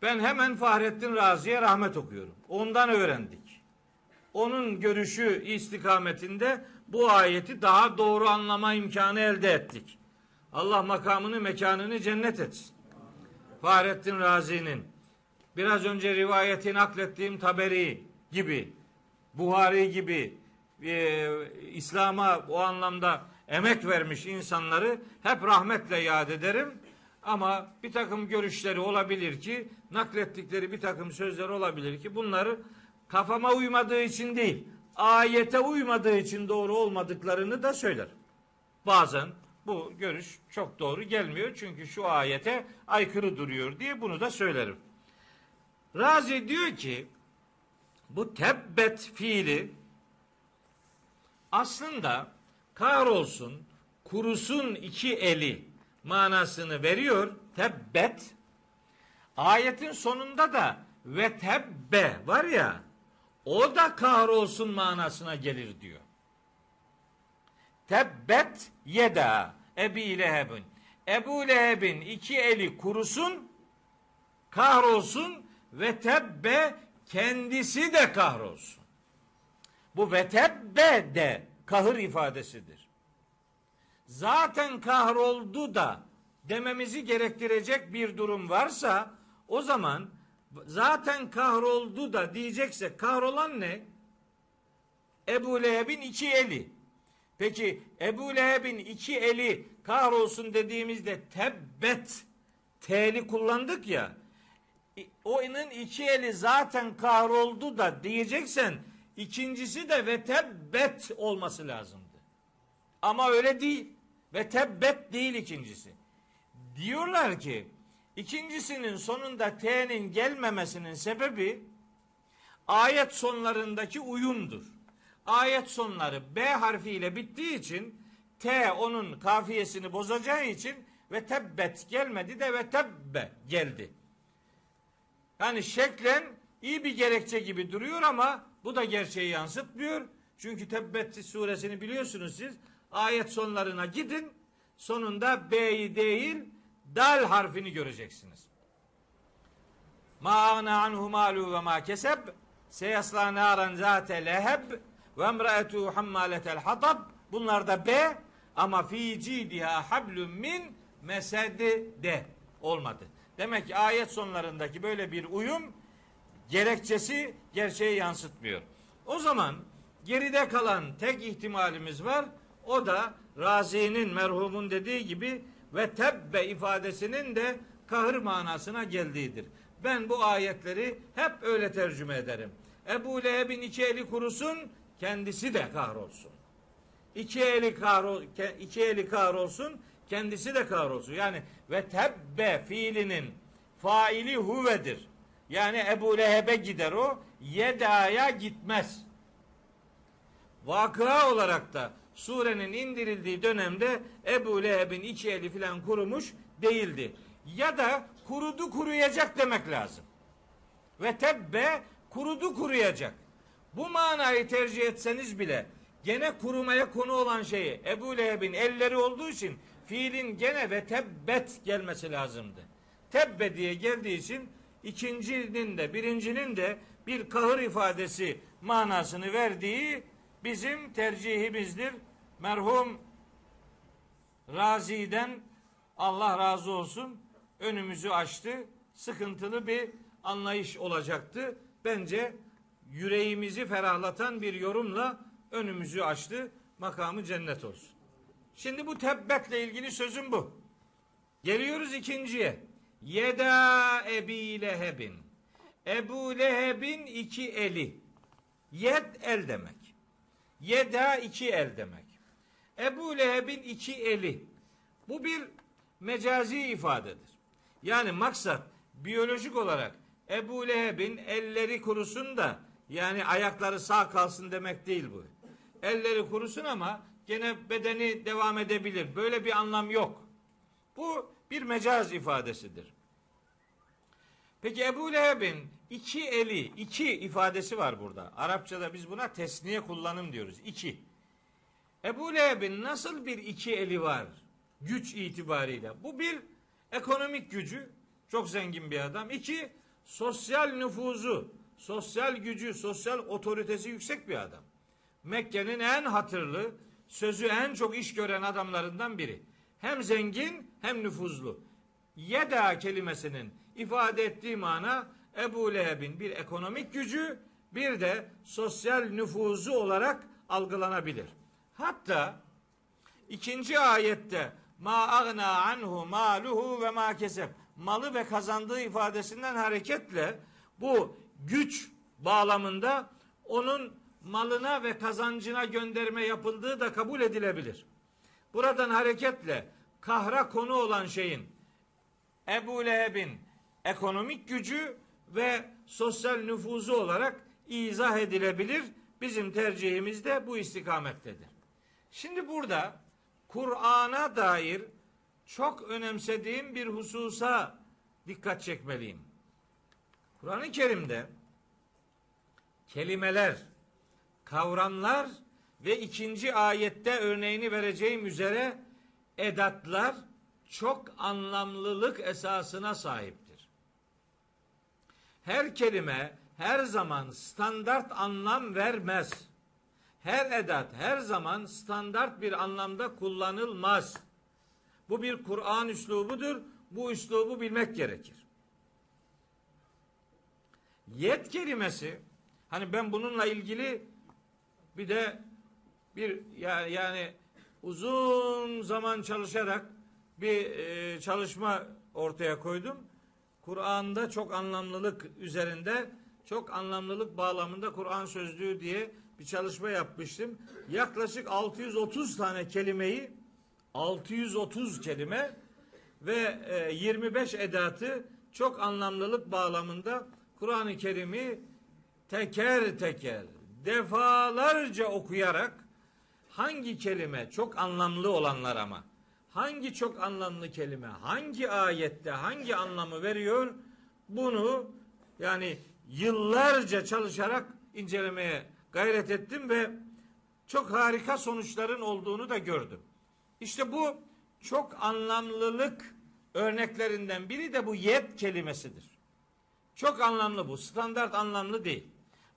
Ben hemen Fahrettin Razi'ye rahmet okuyorum. Ondan öğrendik. Onun görüşü istikametinde bu ayeti daha doğru anlama imkanı elde ettik. Allah makamını, mekanını cennet etsin. Fahrettin Razi'nin biraz önce rivayeti naklettiğim Taberi gibi, Buhari gibi e, İslam'a o anlamda emek vermiş insanları hep rahmetle yad ederim. Ama bir takım görüşleri olabilir ki, naklettikleri bir takım sözler olabilir ki bunları kafama uymadığı için değil, ayete uymadığı için doğru olmadıklarını da söyler. Bazen bu görüş çok doğru gelmiyor çünkü şu ayete aykırı duruyor diye bunu da söylerim. Razi diyor ki bu tebbet fiili aslında kahrolsun, kurusun iki eli manasını veriyor. Tebbet. Ayetin sonunda da ve tebbe var ya o da kahrolsun manasına gelir diyor. Tebbet yeda Ebi Leheb'in. Ebu Leheb'in iki eli kurusun, kahrolsun ve tebbe kendisi de kahrolsun. Bu ve tebbe de kahır ifadesidir. zaten kahroldu da dememizi gerektirecek bir durum varsa o zaman zaten kahroldu da diyecekse kahrolan ne? Ebu Leheb'in iki eli. Peki Ebu Leheb'in iki eli kahrolsun dediğimizde tebbet T'li kullandık ya. Onun iki eli zaten kahroldu da diyeceksen ikincisi de ve tebbet olması lazımdı. Ama öyle değil. Ve tebbet değil ikincisi. Diyorlar ki ikincisinin sonunda T'nin gelmemesinin sebebi ayet sonlarındaki uyumdur. Ayet sonları B harfiyle bittiği için T onun kafiyesini bozacağı için ve tebbet gelmedi de ve tebbe geldi. Yani şeklen iyi bir gerekçe gibi duruyor ama bu da gerçeği yansıtmıyor. Çünkü Tebbet suresini biliyorsunuz siz. Ayet sonlarına gidin. Sonunda B'yi değil dal harfini göreceksiniz. Ma agna anhu malu ve ma keseb seyasla naran zate leheb ve emraetu hammaletel hatab bunlar da B ama fi cidiha hablum min mesedi de olmadı. Demek ki ayet sonlarındaki böyle bir uyum gerekçesi gerçeği yansıtmıyor. O zaman geride kalan tek ihtimalimiz var. O da Razi'nin merhumun dediği gibi ve tebbe ifadesinin de kahır manasına geldiğidir. Ben bu ayetleri hep öyle tercüme ederim. Ebu Leheb'in iki eli kurusun, kendisi de kahrolsun. İki eli kahrol, iki eli kahrolsun, kendisi de kahrolsun. Yani ve tebbe fiilinin faili huvedir. Yani Ebu Leheb'e gider o, Yeda'ya gitmez. Vakıa olarak da surenin indirildiği dönemde Ebu Leheb'in iki eli filan kurumuş değildi. Ya da kurudu kuruyacak demek lazım. Ve tebbe kurudu kuruyacak. Bu manayı tercih etseniz bile gene kurumaya konu olan şeyi Ebu Leheb'in elleri olduğu için fiilin gene ve tebbet gelmesi lazımdı. Tebbe diye geldiği için ikincinin de birincinin de bir kahır ifadesi manasını verdiği bizim tercihimizdir. Merhum Razi'den Allah razı olsun önümüzü açtı. Sıkıntılı bir anlayış olacaktı. Bence yüreğimizi ferahlatan bir yorumla önümüzü açtı. Makamı cennet olsun. Şimdi bu tebbetle ilgili sözüm bu. Geliyoruz ikinciye. Yeda Ebi Leheb'in. Ebu Leheb'in iki eli. Yed el demek. Yeda iki el demek. Ebu Leheb'in iki eli. Bu bir mecazi ifadedir. Yani maksat biyolojik olarak Ebu Leheb'in elleri kurusun da yani ayakları sağ kalsın demek değil bu. Elleri kurusun ama gene bedeni devam edebilir. Böyle bir anlam yok. Bu bir mecaz ifadesidir. Peki Ebu Leheb'in iki eli, iki ifadesi var burada. Arapçada biz buna tesniye kullanım diyoruz. İki. Ebu Leheb'in nasıl bir iki eli var güç itibariyle? Bu bir ekonomik gücü, çok zengin bir adam. İki, sosyal nüfuzu, sosyal gücü, sosyal otoritesi yüksek bir adam. Mekke'nin en hatırlı, sözü en çok iş gören adamlarından biri. Hem zengin hem nüfuzlu. Yeda kelimesinin ifade ettiği mana Ebu Leheb'in bir ekonomik gücü bir de sosyal nüfuzu olarak algılanabilir. Hatta ikinci ayette ma agna anhu maluhu ve ma keseb malı ve kazandığı ifadesinden hareketle bu güç bağlamında onun malına ve kazancına gönderme yapıldığı da kabul edilebilir. Buradan hareketle kahra konu olan şeyin Ebu Leheb'in ekonomik gücü ve sosyal nüfuzu olarak izah edilebilir. Bizim tercihimiz de bu istikamettedir. Şimdi burada Kur'an'a dair çok önemsediğim bir hususa dikkat çekmeliyim. Kur'an-ı Kerim'de kelimeler, kavramlar ve ikinci ayette örneğini vereceğim üzere edatlar çok anlamlılık esasına sahiptir. Her kelime her zaman standart anlam vermez. her edat her zaman standart bir anlamda kullanılmaz. Bu bir Kur'an üslubudur. Bu üslubu bilmek gerekir. Yet kelimesi hani ben bununla ilgili bir de bir yani, yani uzun zaman çalışarak bir e, çalışma ortaya koydum. Kur'an'da çok anlamlılık üzerinde çok anlamlılık bağlamında Kur'an sözlüğü diye bir çalışma yapmıştım. Yaklaşık 630 tane kelimeyi 630 kelime ve 25 edatı çok anlamlılık bağlamında Kur'an-ı Kerim'i teker teker defalarca okuyarak hangi kelime çok anlamlı olanlar ama hangi çok anlamlı kelime hangi ayette hangi anlamı veriyor bunu yani yıllarca çalışarak incelemeye gayret ettim ve çok harika sonuçların olduğunu da gördüm. İşte bu çok anlamlılık örneklerinden biri de bu yet kelimesidir. Çok anlamlı bu. Standart anlamlı değil.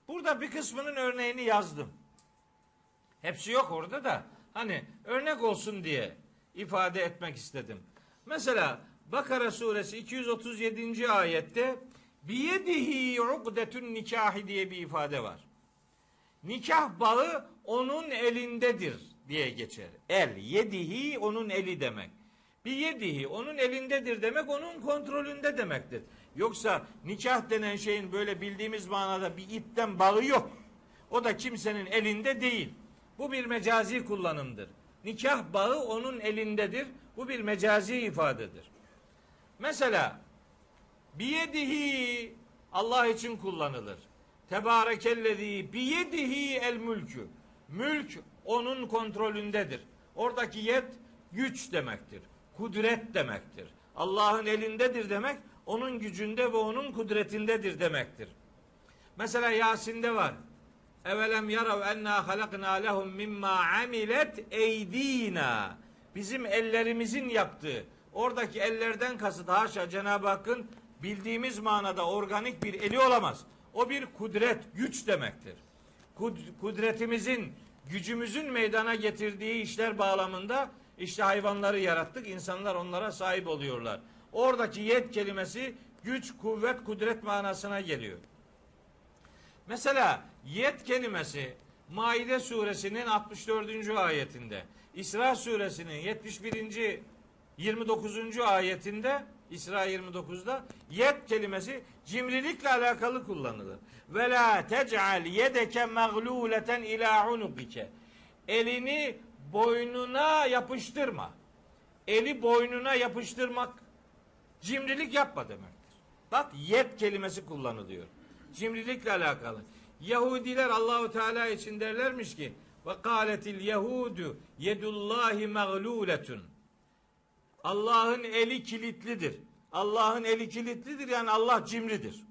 Burada bir kısmının örneğini yazdım. Hepsi yok orada da hani örnek olsun diye ifade etmek istedim. Mesela Bakara suresi 237. ayette biyedihi ukdetun nikahi diye bir ifade var. Nikah bağı onun elindedir diye geçer. El yedihi onun eli demek. Bir yedihi onun elindedir demek onun kontrolünde demektir. Yoksa nikah denen şeyin böyle bildiğimiz manada bir ipten bağı yok. O da kimsenin elinde değil. Bu bir mecazi kullanımdır. Nikah bağı onun elindedir. Bu bir mecazi ifadedir. Mesela biyedihi Allah için kullanılır. Tebarekellezi biyedihi el mülkü. Mülk onun kontrolündedir. Oradaki yet güç demektir. Kudret demektir. Allah'ın elindedir demek onun gücünde ve onun kudretindedir demektir. Mesela Yasin'de var. Evelem yarav enna halakna lehum mimma amilet eydina. Bizim ellerimizin yaptığı. Oradaki ellerden kasıt haşa Cenab-ı Hakk'ın bildiğimiz manada organik bir eli olamaz. O bir kudret, güç demektir. Kudretimizin, gücümüzün meydana getirdiği işler bağlamında işte hayvanları yarattık, insanlar onlara sahip oluyorlar. Oradaki yet kelimesi güç, kuvvet, kudret manasına geliyor. Mesela yet kelimesi Maide suresinin 64. ayetinde, İsra suresinin 71. 29. ayetinde İsra 29'da yet kelimesi cimrilikle alakalı kullanılır. Ve la tec'al yedeke magluleten ila unukike. Elini boynuna yapıştırma. Eli boynuna yapıştırmak cimrilik yapma demektir. Bak yet kelimesi kullanılıyor. Cimrilikle alakalı. Yahudiler Allahu Teala için derlermiş ki ve kâletil yehudu yedullahi mağluletun. Allah'ın eli kilitlidir. Allah'ın eli kilitlidir yani Allah cimridir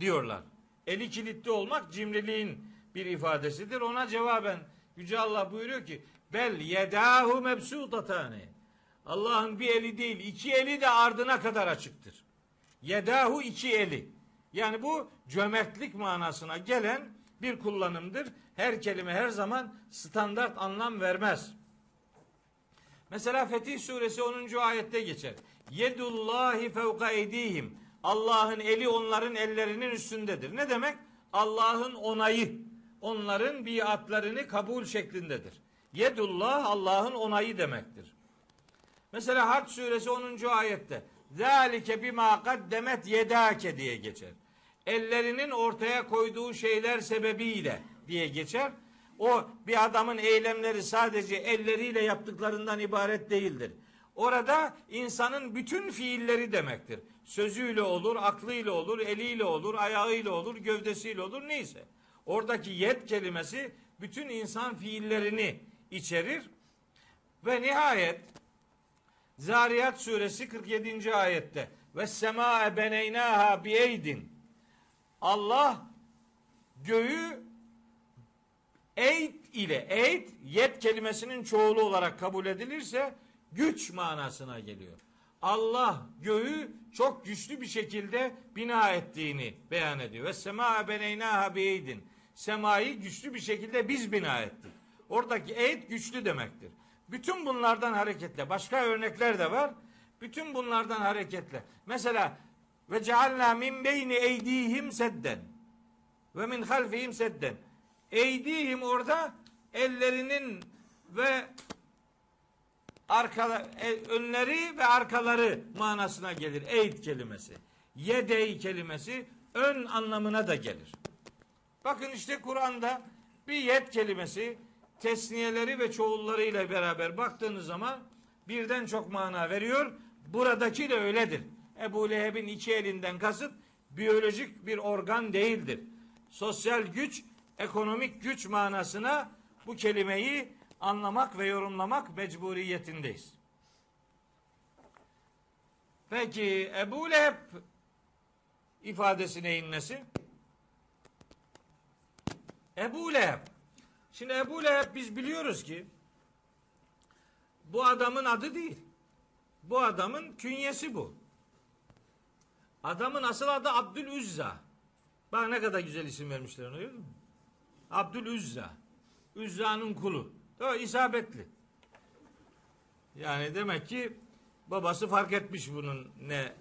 diyorlar. Eli kilitli olmak cimriliğin bir ifadesidir. Ona cevaben Yüce Allah buyuruyor ki bel yedahu mebsutatani. Allah'ın bir eli değil iki eli de ardına kadar açıktır. Yedahu iki eli. Yani bu cömertlik manasına gelen bir kullanımdır. Her kelime her zaman standart anlam vermez. Mesela Fetih suresi 10. ayette geçer. Yedullahi fevka edihim. Allah'ın eli onların ellerinin üstündedir. Ne demek? Allah'ın onayı onların biatlarını kabul şeklindedir. Yedullah Allah'ın onayı demektir. Mesela Harp suresi 10. ayette Zalike bima kaddemet yedake diye geçer. Ellerinin ortaya koyduğu şeyler sebebiyle diye geçer. O bir adamın eylemleri sadece elleriyle yaptıklarından ibaret değildir. Orada insanın bütün fiilleri demektir. Sözüyle olur, aklıyla olur, eliyle olur, ayağıyla olur, gövdesiyle olur neyse. Oradaki yet kelimesi bütün insan fiillerini içerir. Ve nihayet Zariyat suresi 47. ayette ve sema beneynaha biyeydin Allah göğü eyd ile eyd yet kelimesinin çoğulu olarak kabul edilirse güç manasına geliyor. Allah göğü çok güçlü bir şekilde bina ettiğini beyan ediyor. Ve sema beneynaha biyeydin semayı güçlü bir şekilde biz bina ettik. Oradaki eğit güçlü demektir. Bütün bunlardan hareketle başka örnekler de var. Bütün bunlardan hareketle. Mesela ve cealna min beyni eydihim sedden ve min halfihim sedden. Eydihim orada ellerinin ve arka, e, önleri ve arkaları manasına gelir. Eyd kelimesi. Yedey kelimesi ön anlamına da gelir. Bakın işte Kur'an'da bir yed kelimesi tesniyeleri ve çoğullarıyla beraber baktığınız zaman birden çok mana veriyor. Buradaki de öyledir. Ebu Leheb'in iki elinden kasıt biyolojik bir organ değildir. Sosyal güç, ekonomik güç manasına bu kelimeyi anlamak ve yorumlamak mecburiyetindeyiz. Peki Ebu Leheb ifadesi neyin? Ebu Leheb. Şimdi Ebu Leheb biz biliyoruz ki bu adamın adı değil. Bu adamın künyesi bu. Adamın asıl adı Abdülüzza. Bak ne kadar güzel isim vermişler onu görüyor musun? Abdülüzza. Üzza'nın kulu. O isabetli. Yani demek ki babası fark etmiş bunun ne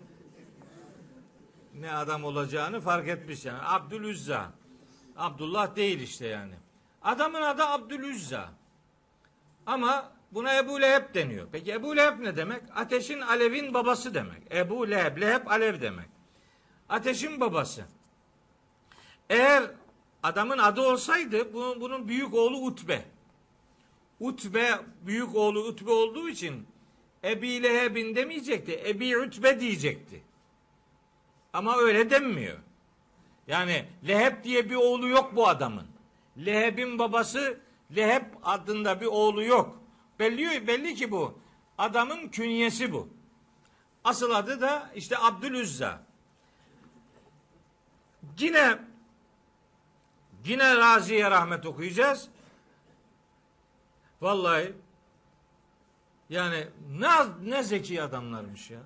ne adam olacağını fark etmiş yani. Abdülüzza. Abdullah değil işte yani. Adamın adı Abdülüzza. Ama buna Ebu Leheb deniyor. Peki Ebu Leheb ne demek? Ateşin alevin babası demek. Ebu Leheb, Leheb alev demek. Ateşin babası. Eğer adamın adı olsaydı bunun, bunun büyük oğlu Utbe. Utbe büyük oğlu Utbe olduğu için Ebi Leheb'in demeyecekti. Ebi Utbe diyecekti. Ama öyle denmiyor. Yani Leheb diye bir oğlu yok bu adamın. Leheb'in babası Leheb adında bir oğlu yok. Belli, belli ki bu. Adamın künyesi bu. Asıl adı da işte Abdülüzza. Yine yine Razi'ye rahmet okuyacağız. Vallahi yani ne ne zeki adamlarmış ya.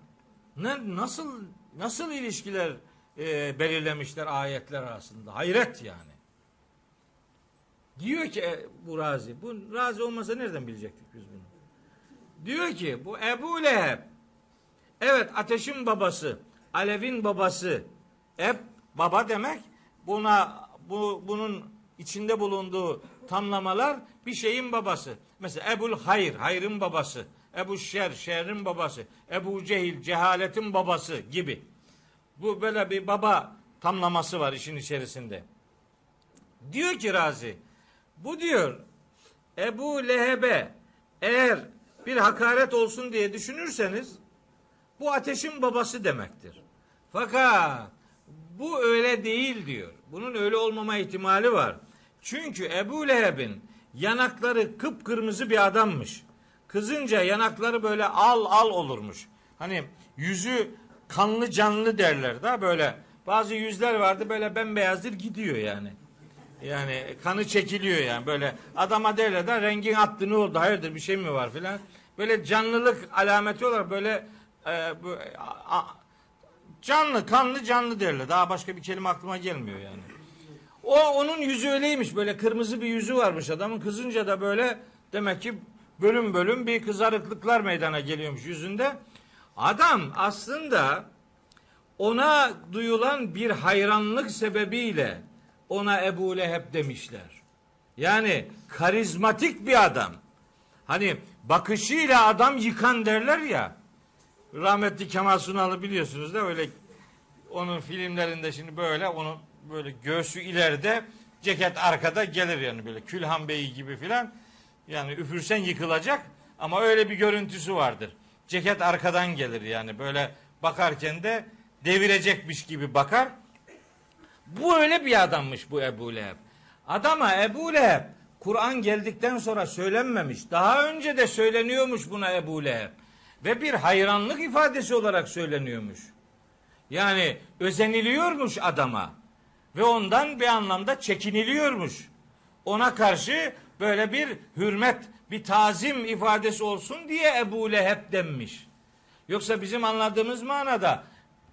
Ne nasıl nasıl ilişkiler e, belirlemişler ayetler arasında. Hayret yani. Diyor ki e, bu Razi. Bu Razi olmasa nereden bilecektik biz bunu? Diyor ki bu Ebu Leheb evet ateşin babası, alevin babası. Eb baba demek buna bu bunun içinde bulunduğu tamlamalar bir şeyin babası. Mesela Ebul Hayr, hayrın babası. Ebu Şer, şerrin babası. Ebu Cehil, cehaletin babası gibi. Bu böyle bir baba tamlaması var işin içerisinde. Diyor ki Razi, bu diyor Ebu Leheb'e eğer bir hakaret olsun diye düşünürseniz bu ateşin babası demektir. Fakat bu öyle değil diyor. Bunun öyle olmama ihtimali var. Çünkü Ebu Leheb'in yanakları kıpkırmızı bir adammış. Kızınca yanakları böyle al al olurmuş. Hani yüzü kanlı canlı derler da böyle. Bazı yüzler vardı böyle bembeyazdır gidiyor yani. Yani kanı çekiliyor yani böyle. Adama derler de rengin attı ne oldu hayırdır bir şey mi var filan. Böyle canlılık alameti olarak böyle e, bu, a, a, canlı kanlı canlı derler. Daha başka bir kelime aklıma gelmiyor yani. O onun yüzü öyleymiş böyle kırmızı bir yüzü varmış adamın kızınca da böyle demek ki bölüm bölüm bir kızarıklıklar meydana geliyormuş yüzünde. Adam aslında ona duyulan bir hayranlık sebebiyle ona Ebu Leheb demişler. Yani karizmatik bir adam. Hani bakışıyla adam yıkan derler ya. Rahmetli Kemal Sunal'ı biliyorsunuz da öyle onun filmlerinde şimdi böyle onu böyle göğsü ileride ceket arkada gelir yani böyle Külhan Bey gibi filan. Yani üfürsen yıkılacak ama öyle bir görüntüsü vardır. Ceket arkadan gelir yani böyle bakarken de devirecekmiş gibi bakar. Bu öyle bir adammış bu Ebu Leheb. Adama Ebu Leheb Kur'an geldikten sonra söylenmemiş. Daha önce de söyleniyormuş buna Ebu Leheb. Ve bir hayranlık ifadesi olarak söyleniyormuş. Yani özeniliyormuş adama. Ve ondan bir anlamda çekiniliyormuş. Ona karşı böyle bir hürmet, bir tazim ifadesi olsun diye Ebu Leheb denmiş. Yoksa bizim anladığımız manada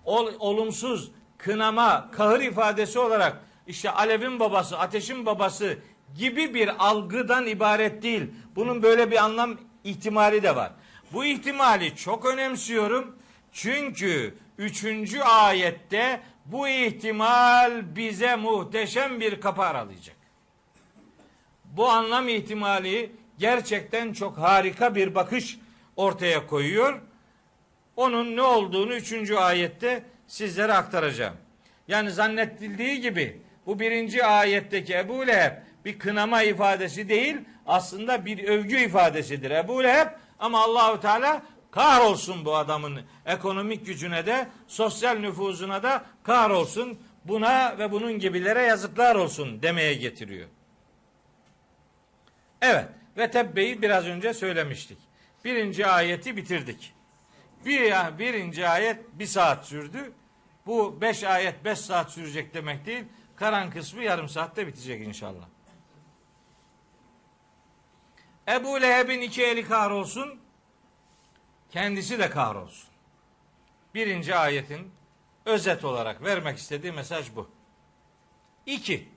ol, olumsuz, kınama, kahır ifadesi olarak işte alevin babası, ateşin babası gibi bir algıdan ibaret değil. Bunun böyle bir anlam ihtimali de var. Bu ihtimali çok önemsiyorum. Çünkü üçüncü ayette bu ihtimal bize muhteşem bir kapı aralayacak. Bu anlam ihtimali gerçekten çok harika bir bakış ortaya koyuyor. Onun ne olduğunu üçüncü ayette sizlere aktaracağım. Yani zannedildiği gibi bu birinci ayetteki Ebu Leheb bir kınama ifadesi değil aslında bir övgü ifadesidir. Ebu Leheb ama Allahu Teala kahrolsun bu adamın ekonomik gücüne de sosyal nüfuzuna da kahrolsun buna ve bunun gibilere yazıklar olsun demeye getiriyor. Evet ve tebbeyi biraz önce söylemiştik. Birinci ayeti bitirdik. Bir, birinci ayet bir saat sürdü. Bu beş ayet beş saat sürecek demek değil. Karan kısmı yarım saatte bitecek inşallah. Ebu Leheb'in iki eli kahrolsun. Kendisi de kahrolsun. Birinci ayetin özet olarak vermek istediği mesaj bu. İki.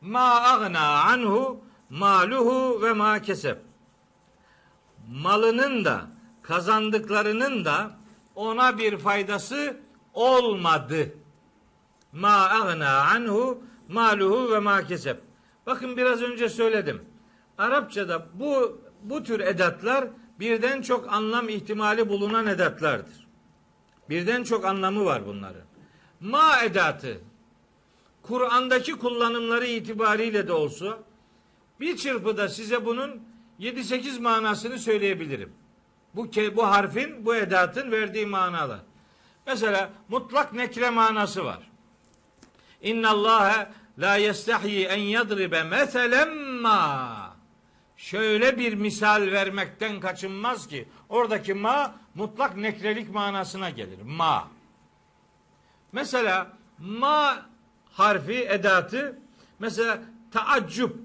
Ma agna anhu maluhu ve ma kesep. Malının da kazandıklarının da ona bir faydası olmadı. Ma agna anhu maluhu ve ma kesep. Bakın biraz önce söyledim. Arapçada bu bu tür edatlar birden çok anlam ihtimali bulunan edatlardır. Birden çok anlamı var bunların. Ma edatı Kur'an'daki kullanımları itibariyle de olsa bir çırpıda size bunun 7-8 manasını söyleyebilirim. Bu bu harfin, bu edatın verdiği manalar. Mesela mutlak nekre manası var. İnna Allah la yestahyi en yadribe meselen ma. Şöyle bir misal vermekten kaçınmaz ki oradaki ma mutlak nekrelik manasına gelir. Ma. Mesela ma harfi edatı mesela taaccüp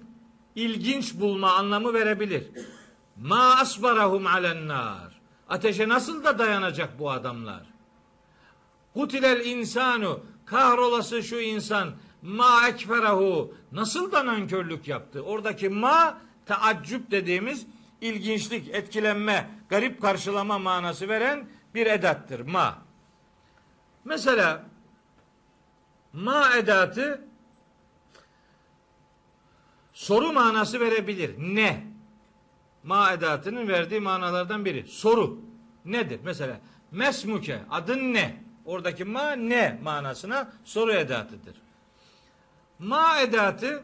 ilginç bulma anlamı verebilir. Ma asbarahum alennar. Ateşe nasıl da dayanacak bu adamlar? Kutilel insanu kahrolası şu insan ma ekferahu nasıl da nankörlük yaptı? Oradaki ma taaccüp dediğimiz ilginçlik, etkilenme, garip karşılama manası veren bir edattır ma. Mesela ma edatı soru manası verebilir. Ne? Ma edatının verdiği manalardan biri. Soru. Nedir? Mesela mesmuke adın ne? Oradaki ma ne manasına soru edatıdır. Ma edatı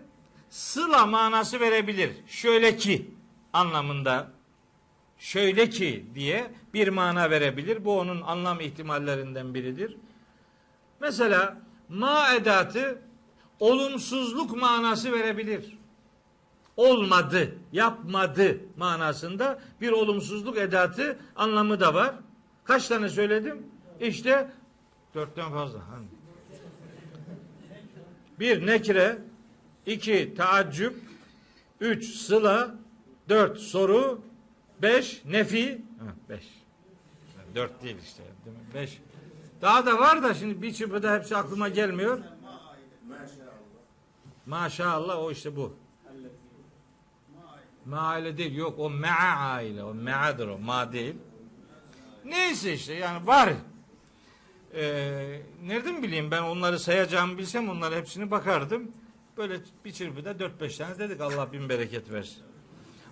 sıla manası verebilir. Şöyle ki anlamında şöyle ki diye bir mana verebilir. Bu onun anlam ihtimallerinden biridir. Mesela ma edatı olumsuzluk manası verebilir. Olmadı, yapmadı manasında bir olumsuzluk edatı anlamı da var. Kaç tane söyledim? İşte dörtten fazla. Bir nekre, iki taaccüp, üç sıla, dört soru, beş nefi, beş. Dört değil işte. Değil mi? Beş. Daha da var da şimdi bir çırpıda hepsi aklıma gelmiyor. Maşallah o işte bu. Maile değil yok o me'a aile o me'adır o ma değil. Neyse işte yani var. Ee, nereden bileyim ben onları sayacağımı bilsem onları hepsini bakardım. Böyle bir çırpıda 4-5 tane dedik Allah bin bereket versin.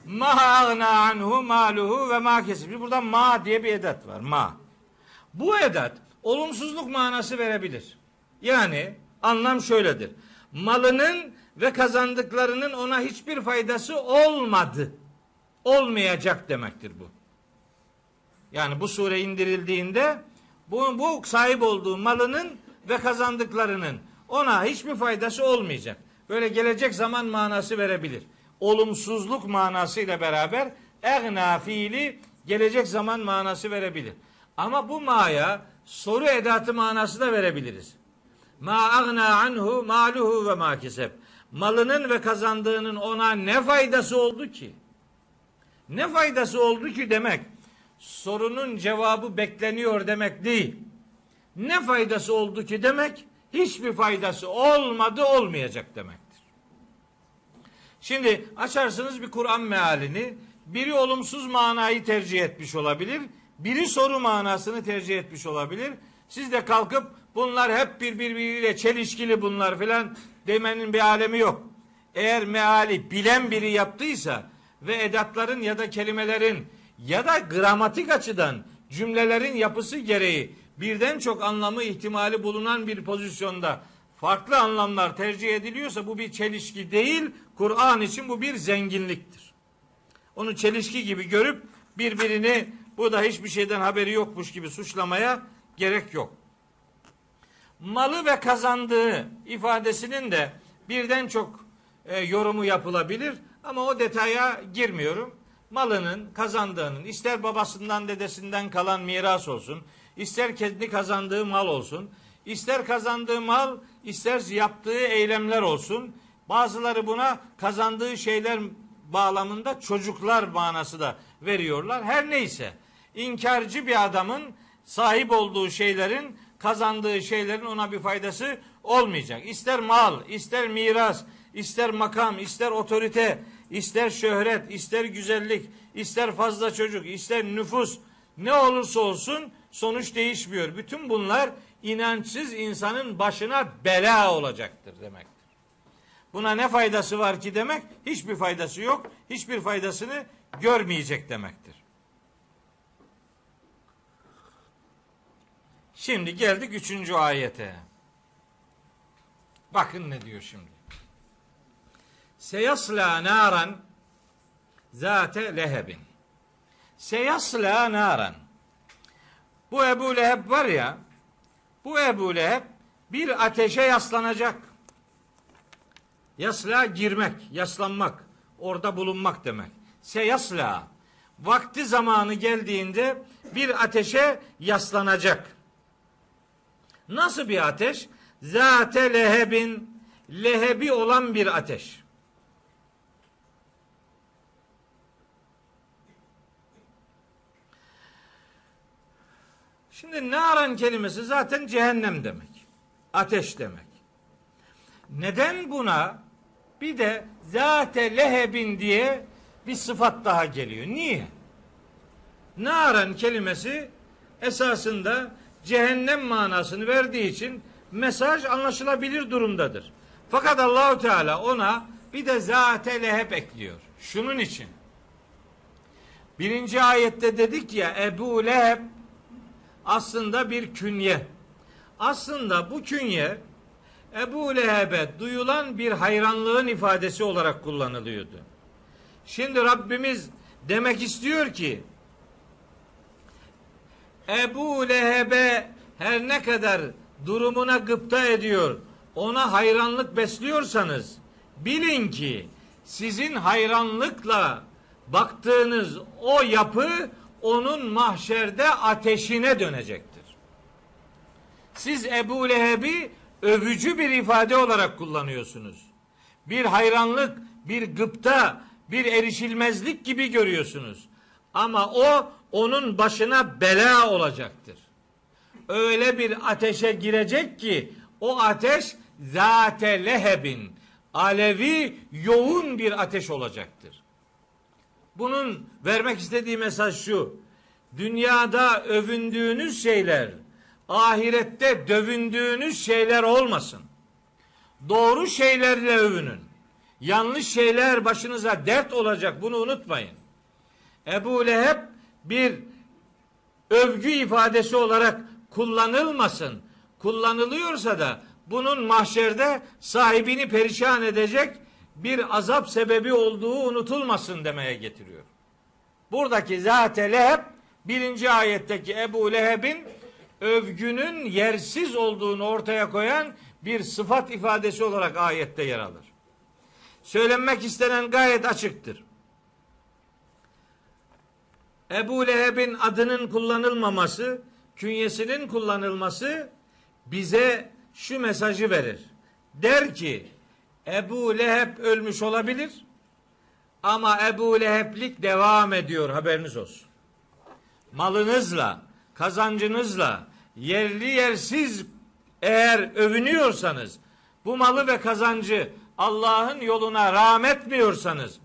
Ma agna anhu maluhu ve ma kesib. Burada ma diye bir edat var. Ma. Bu edat olumsuzluk manası verebilir. Yani anlam şöyledir. Malının ve kazandıklarının ona hiçbir faydası olmadı. Olmayacak demektir bu. Yani bu sure indirildiğinde bu, bu sahip olduğu malının ve kazandıklarının ona hiçbir faydası olmayacak. Böyle gelecek zaman manası verebilir. Olumsuzluk manasıyla beraber egna fiili gelecek zaman manası verebilir. Ama bu maya soru edatı manası da verebiliriz. Ma agna anhu maluhu ve ma keseb. Malının ve kazandığının ona ne faydası oldu ki? Ne faydası oldu ki demek sorunun cevabı bekleniyor demek değil. Ne faydası oldu ki demek hiçbir faydası olmadı olmayacak demektir. Şimdi açarsınız bir Kur'an mealini biri olumsuz manayı tercih etmiş olabilir. Biri soru manasını tercih etmiş olabilir. Siz de kalkıp bunlar hep birbiriyle çelişkili bunlar filan demenin bir alemi yok. Eğer meali bilen biri yaptıysa ve edatların ya da kelimelerin ya da gramatik açıdan cümlelerin yapısı gereği birden çok anlamı ihtimali bulunan bir pozisyonda farklı anlamlar tercih ediliyorsa bu bir çelişki değil, Kur'an için bu bir zenginliktir. Onu çelişki gibi görüp birbirini bu da hiçbir şeyden haberi yokmuş gibi suçlamaya gerek yok. Malı ve kazandığı ifadesinin de birden çok e, yorumu yapılabilir ama o detaya girmiyorum. Malının, kazandığının ister babasından dedesinden kalan miras olsun, ister kendi kazandığı mal olsun, ister kazandığı mal, ister yaptığı eylemler olsun. Bazıları buna kazandığı şeyler bağlamında çocuklar manası da veriyorlar. Her neyse inkarcı bir adamın sahip olduğu şeylerin kazandığı şeylerin ona bir faydası olmayacak. İster mal, ister miras, ister makam, ister otorite, ister şöhret, ister güzellik, ister fazla çocuk, ister nüfus ne olursa olsun sonuç değişmiyor. Bütün bunlar inançsız insanın başına bela olacaktır demektir. Buna ne faydası var ki demek? Hiçbir faydası yok. Hiçbir faydasını görmeyecek demektir. Şimdi geldik üçüncü ayete. Bakın ne diyor şimdi. Seyasla naran zate lehebin. Seyasla naran. Bu Ebu Leheb var ya, bu Ebu Leheb bir ateşe yaslanacak. Yasla girmek, yaslanmak, orada bulunmak demek. Seyasla. Vakti zamanı geldiğinde bir ateşe yaslanacak. Nasıl bir ateş? Zate lehebin lehebi olan bir ateş. Şimdi naran kelimesi zaten cehennem demek. Ateş demek. Neden buna bir de zate lehebin diye bir sıfat daha geliyor? Niye? Naran kelimesi esasında cehennem manasını verdiği için mesaj anlaşılabilir durumdadır. Fakat Allahu Teala ona bir de zate leheb ekliyor. Şunun için. Birinci ayette dedik ya Ebu Leheb aslında bir künye. Aslında bu künye Ebu Leheb'e duyulan bir hayranlığın ifadesi olarak kullanılıyordu. Şimdi Rabbimiz demek istiyor ki Ebu Leheb'e her ne kadar durumuna gıpta ediyor, ona hayranlık besliyorsanız bilin ki sizin hayranlıkla baktığınız o yapı onun mahşerde ateşine dönecektir. Siz Ebu Leheb'i övücü bir ifade olarak kullanıyorsunuz. Bir hayranlık, bir gıpta, bir erişilmezlik gibi görüyorsunuz. Ama o onun başına bela olacaktır. Öyle bir ateşe girecek ki o ateş zate lehebin alevi yoğun bir ateş olacaktır. Bunun vermek istediği mesaj şu. Dünyada övündüğünüz şeyler ahirette dövündüğünüz şeyler olmasın. Doğru şeylerle övünün. Yanlış şeyler başınıza dert olacak bunu unutmayın. Ebu Leheb bir övgü ifadesi olarak kullanılmasın. Kullanılıyorsa da bunun mahşerde sahibini perişan edecek bir azap sebebi olduğu unutulmasın demeye getiriyor. Buradaki zate leheb birinci ayetteki Ebu Leheb'in övgünün yersiz olduğunu ortaya koyan bir sıfat ifadesi olarak ayette yer alır. Söylenmek istenen gayet açıktır. Ebu Leheb'in adının kullanılmaması, künyesinin kullanılması bize şu mesajı verir. Der ki Ebu Leheb ölmüş olabilir ama Ebu Leheb'lik devam ediyor haberiniz olsun. Malınızla, kazancınızla, yerli yersiz eğer övünüyorsanız, bu malı ve kazancı Allah'ın yoluna rağmetmiyorsanız,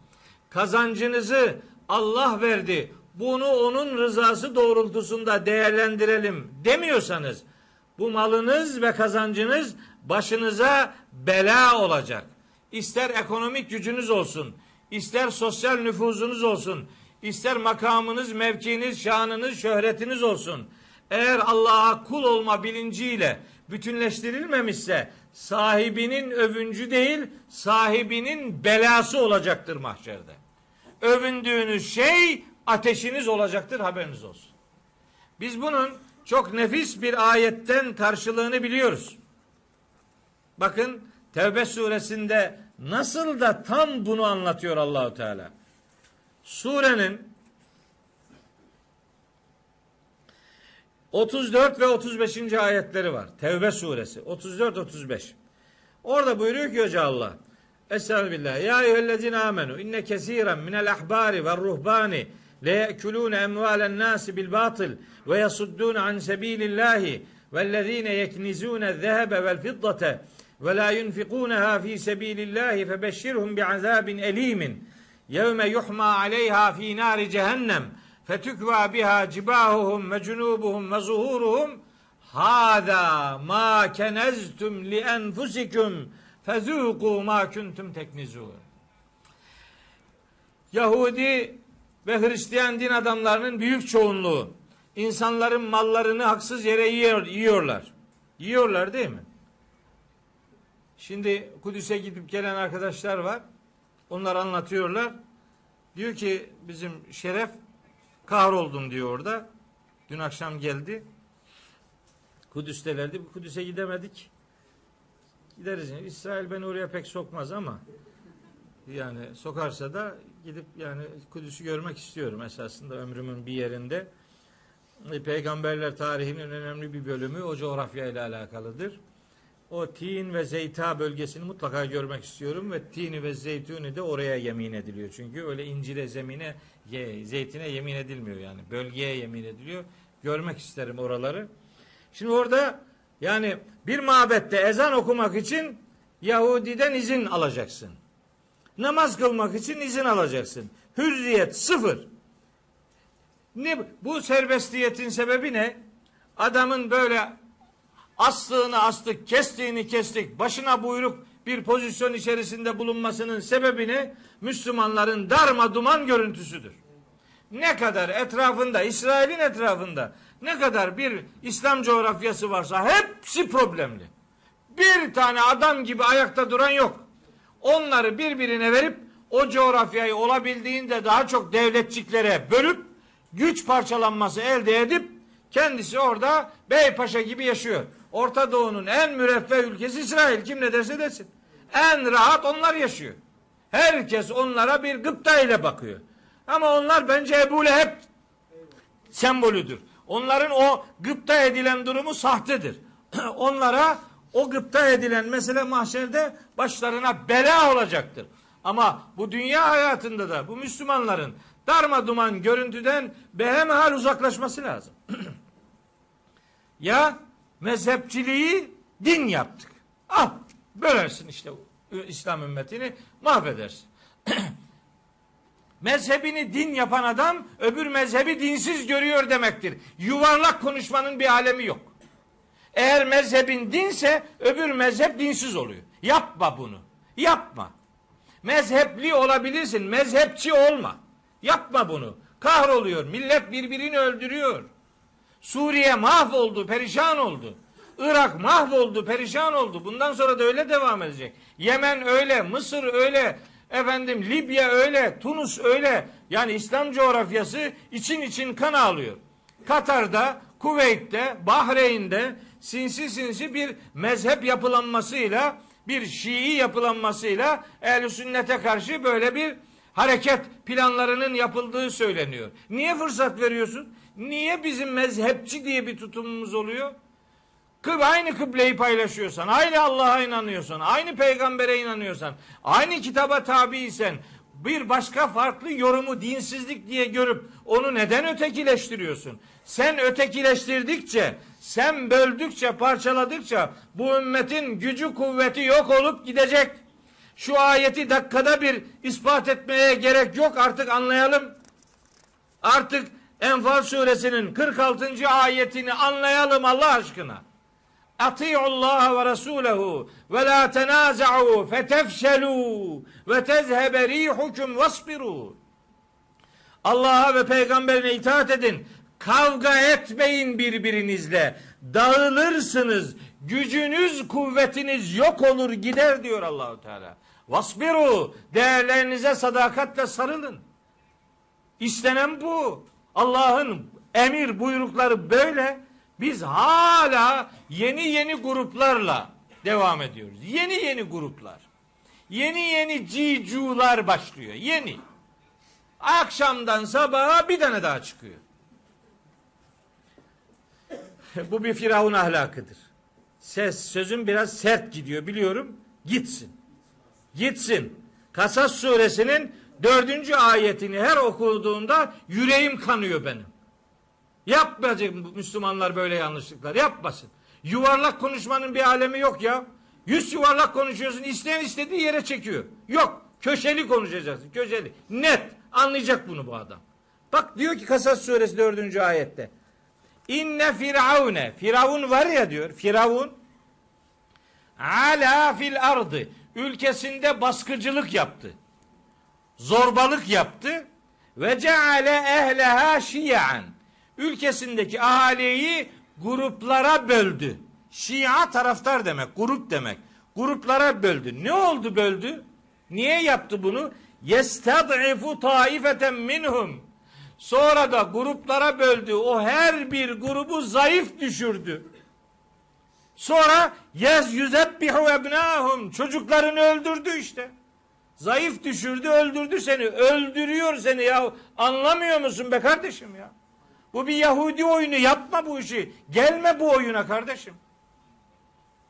kazancınızı Allah verdi, bunu onun rızası doğrultusunda değerlendirelim demiyorsanız, bu malınız ve kazancınız başınıza bela olacak. İster ekonomik gücünüz olsun, ister sosyal nüfuzunuz olsun, ister makamınız, mevkiniz, şanınız, şöhretiniz olsun. Eğer Allah'a kul olma bilinciyle bütünleştirilmemişse sahibinin övüncü değil, sahibinin belası olacaktır mahşerde. Övündüğünüz şey ateşiniz olacaktır haberiniz olsun. Biz bunun çok nefis bir ayetten karşılığını biliyoruz. Bakın Tevbe suresinde nasıl da tam bunu anlatıyor Allahu Teala. Surenin 34 ve 35. ayetleri var. Tevbe suresi 34 35. Orada buyuruyor ki Hoca Allah. Estağfirullah. Ya eyyühellezine amenu inne kesiren minel ahbari ve ruhbani le yekulune emvalen nasi bil batıl ve yasuddun an sebilillahi vellezine yeknizune zehebe vel fiddate ve la yunfikunaha fi sebilillahi febeşşirhum bi'azabin elimin yevme yuhma aleyha fi nari cehennem fetükva biha cibahuhum ve cunubuhum ve zuhuruhum hâzâ mâ keneztum li enfusikum fezûkû mâ kuntum teknizûn. Yahudi ve Hristiyan din adamlarının büyük çoğunluğu insanların mallarını haksız yere yiyor, yiyorlar. Yiyorlar değil mi? Şimdi Kudüs'e gidip gelen arkadaşlar var. Onlar anlatıyorlar. Diyor ki bizim Şeref kahroldum diyor orada. Dün akşam geldi. Kudüs'telerdi. Kudüs'e gidemedik. Gideriz. İsrail beni oraya pek sokmaz ama yani sokarsa da gidip yani Kudüs'ü görmek istiyorum esasında ömrümün bir yerinde. Peygamberler tarihinin önemli bir bölümü o coğrafya ile alakalıdır. O Tin ve Zeyta bölgesini mutlaka görmek istiyorum ve Tini ve Zeytuni de oraya yemin ediliyor. Çünkü öyle incire zemine, zeytine yemin edilmiyor yani. Bölgeye yemin ediliyor. Görmek isterim oraları. Şimdi orada yani bir mabette ezan okumak için Yahudiden izin alacaksın. Namaz kılmak için izin alacaksın. Hürriyet sıfır. Ne bu serbestiyetin sebebi ne? Adamın böyle astığını astık, kestiğini kestik, başına buyruk bir pozisyon içerisinde bulunmasının sebebi ne? Müslümanların darma duman görüntüsüdür. Ne kadar etrafında, İsrail'in etrafında ne kadar bir İslam coğrafyası varsa hepsi problemli. Bir tane adam gibi ayakta duran yok. Onları birbirine verip o coğrafyayı olabildiğinde daha çok devletçiklere bölüp güç parçalanması elde edip kendisi orada Beypaşa gibi yaşıyor. Orta Doğu'nun en müreffeh ülkesi İsrail. Kim ne derse desin. En rahat onlar yaşıyor. Herkes onlara bir gıpta ile bakıyor. Ama onlar bence Ebu Leheb sembolüdür. Onların o gıpta edilen durumu sahtedir. Onlara o gıpta edilen mesele mahşerde başlarına bela olacaktır. Ama bu dünya hayatında da bu Müslümanların darma duman görüntüden behemhal uzaklaşması lazım. ya mezhepçiliği din yaptık. Al bölersin işte İslam ümmetini mahvedersin. Mezhebini din yapan adam öbür mezhebi dinsiz görüyor demektir. Yuvarlak konuşmanın bir alemi yok. Eğer mezhebin dinse öbür mezhep dinsiz oluyor. Yapma bunu. Yapma. Mezhepli olabilirsin. Mezhepçi olma. Yapma bunu. Kahroluyor. Millet birbirini öldürüyor. Suriye mahvoldu, perişan oldu. Irak mahvoldu, perişan oldu. Bundan sonra da öyle devam edecek. Yemen öyle, Mısır öyle, efendim Libya öyle, Tunus öyle. Yani İslam coğrafyası için için kan ağlıyor. Katar'da, Kuveyt'te, Bahreyn'de sinsi sinsi bir mezhep yapılanmasıyla, bir Şii yapılanmasıyla ehl sünnete karşı böyle bir hareket planlarının yapıldığı söyleniyor. Niye fırsat veriyorsun? Niye bizim mezhepçi diye bir tutumumuz oluyor? Kıb aynı kıbleyi paylaşıyorsan, aynı Allah'a inanıyorsan, aynı peygambere inanıyorsan, aynı kitaba tabiysen, bir başka farklı yorumu dinsizlik diye görüp onu neden ötekileştiriyorsun? Sen ötekileştirdikçe Sen böldükçe, parçaladıkça bu ümmetin gücü kuvveti yok olup gidecek. Şu ayeti dakikada bir ispat etmeye gerek yok artık anlayalım. Artık Enfal suresinin 46. ayetini anlayalım Allah aşkına. Allah ve Resulehu ve la tenaza'u fetefşelu ve tezhebe rihukum vasbiru. Allah'a ve peygamberine itaat edin. Kavga etmeyin birbirinizle. Dağılırsınız. Gücünüz, kuvvetiniz yok olur gider diyor Allahu Teala. Vasbiru değerlerinize sadakatle sarılın. İstenen bu. Allah'ın emir buyrukları böyle. Biz hala yeni yeni gruplarla devam ediyoruz. Yeni yeni gruplar. Yeni yeni cicular başlıyor. Yeni. Akşamdan sabaha bir tane daha çıkıyor. Bu bir firavun ahlakıdır. Ses, sözüm biraz sert gidiyor biliyorum. Gitsin. Gitsin. Kasas suresinin dördüncü ayetini her okuduğunda yüreğim kanıyor benim. Yapmayacak Müslümanlar böyle yanlışlıklar. Yapmasın. Yuvarlak konuşmanın bir alemi yok ya. Yüz yuvarlak konuşuyorsun. isteyen istediği yere çekiyor. Yok. Köşeli konuşacaksın. Köşeli. Net. Anlayacak bunu bu adam. Bak diyor ki Kasas suresi dördüncü ayette. İnne firavune. Firavun var ya diyor. Firavun ala fil ardı. Ülkesinde baskıcılık yaptı. Zorbalık yaptı. Ve ceale ehleha şiyan ülkesindeki ahaliyi gruplara böldü. Şia taraftar demek, grup demek. Gruplara böldü. Ne oldu böldü? Niye yaptı bunu? Yestad'ifu taifeten minhum. Sonra da gruplara böldü. O her bir grubu zayıf düşürdü. Sonra yez yüzebbihu ebnahum. Çocuklarını öldürdü işte. Zayıf düşürdü, öldürdü seni. Öldürüyor seni ya. Anlamıyor musun be kardeşim ya? Bu bir Yahudi oyunu yapma bu işi. Gelme bu oyuna kardeşim.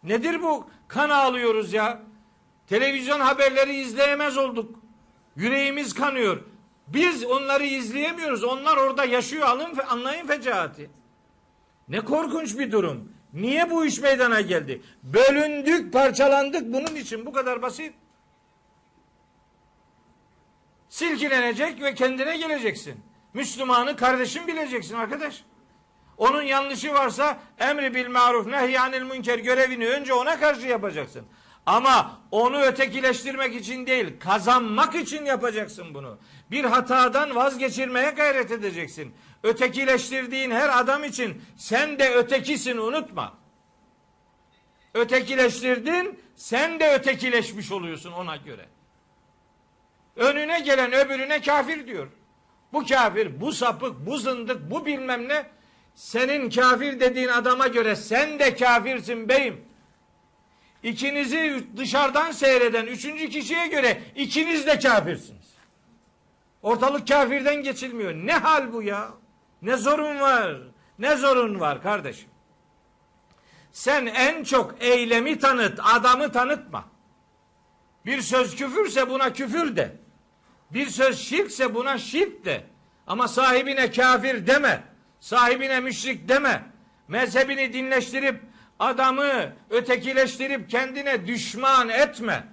Nedir bu? Kan ağlıyoruz ya. Televizyon haberleri izleyemez olduk. Yüreğimiz kanıyor. Biz onları izleyemiyoruz. Onlar orada yaşıyor. Alın, anlayın fecaati. Ne korkunç bir durum. Niye bu iş meydana geldi? Bölündük, parçalandık bunun için. Bu kadar basit. Silkilenecek ve kendine geleceksin. Müslümanı kardeşin bileceksin arkadaş. Onun yanlışı varsa emri bil maruf nehyanil münker görevini önce ona karşı yapacaksın. Ama onu ötekileştirmek için değil, kazanmak için yapacaksın bunu. Bir hatadan vazgeçirmeye gayret edeceksin. Ötekileştirdiğin her adam için sen de ötekisin unutma. Ötekileştirdin, sen de ötekileşmiş oluyorsun ona göre. Önüne gelen öbürüne kafir diyor. Bu kafir, bu sapık, bu zındık, bu bilmem ne. Senin kafir dediğin adama göre sen de kafirsin beyim. İkinizi dışarıdan seyreden üçüncü kişiye göre ikiniz de kafirsiniz. Ortalık kafirden geçilmiyor. Ne hal bu ya? Ne zorun var? Ne zorun var kardeşim? Sen en çok eylemi tanıt, adamı tanıtma. Bir söz küfürse buna küfür de. Bir söz şirkse buna şirk de. Ama sahibine kafir deme. Sahibine müşrik deme. Mezhebini dinleştirip adamı ötekileştirip kendine düşman etme.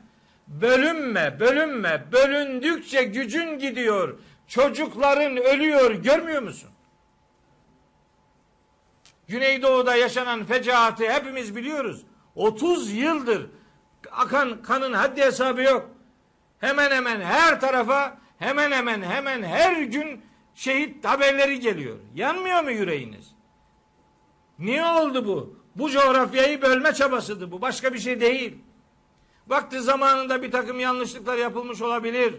Bölünme, bölünme. Bölündükçe gücün gidiyor. Çocukların ölüyor görmüyor musun? Güneydoğu'da yaşanan fecaatı hepimiz biliyoruz. 30 yıldır akan kanın haddi hesabı yok. Hemen hemen her tarafa hemen hemen hemen her gün şehit haberleri geliyor. Yanmıyor mu yüreğiniz? Niye oldu bu? Bu coğrafyayı bölme çabasıdır bu. Başka bir şey değil. Vakti zamanında bir takım yanlışlıklar yapılmış olabilir.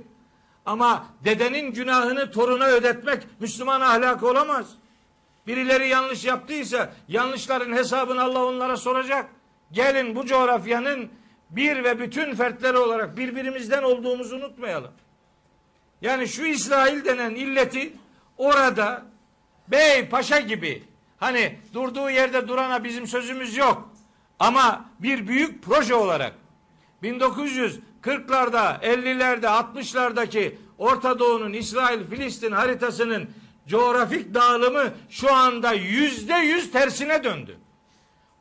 Ama dedenin günahını toruna ödetmek Müslüman ahlakı olamaz. Birileri yanlış yaptıysa yanlışların hesabını Allah onlara soracak. Gelin bu coğrafyanın bir ve bütün fertleri olarak birbirimizden olduğumuzu unutmayalım. Yani şu İsrail denen illeti orada bey paşa gibi hani durduğu yerde durana bizim sözümüz yok. Ama bir büyük proje olarak 1940'larda, 50'lerde, 60'lardaki Orta Doğu'nun İsrail-Filistin haritasının coğrafik dağılımı şu anda yüzde yüz tersine döndü.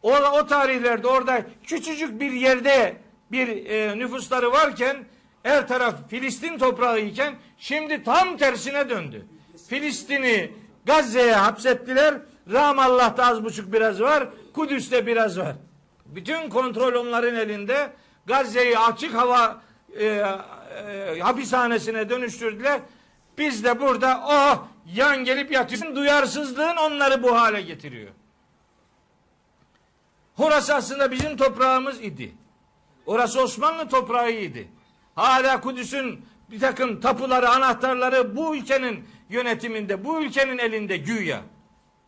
O, o tarihlerde orada küçücük bir yerde bir e, nüfusları varken her taraf Filistin toprağı iken şimdi tam tersine döndü. Filistin'i Gazze'ye hapsettiler. Ramallah'ta az buçuk biraz var. Kudüs'te biraz var. Bütün kontrol onların elinde. Gazze'yi açık hava e, e, hapishanesine dönüştürdüler. Biz de burada oh yan gelip yatıyorsun. Duyarsızlığın onları bu hale getiriyor. Orası aslında bizim toprağımız idi. Orası Osmanlı toprağıydı. Hala Kudüs'ün bir takım tapuları, anahtarları bu ülkenin yönetiminde, bu ülkenin elinde güya.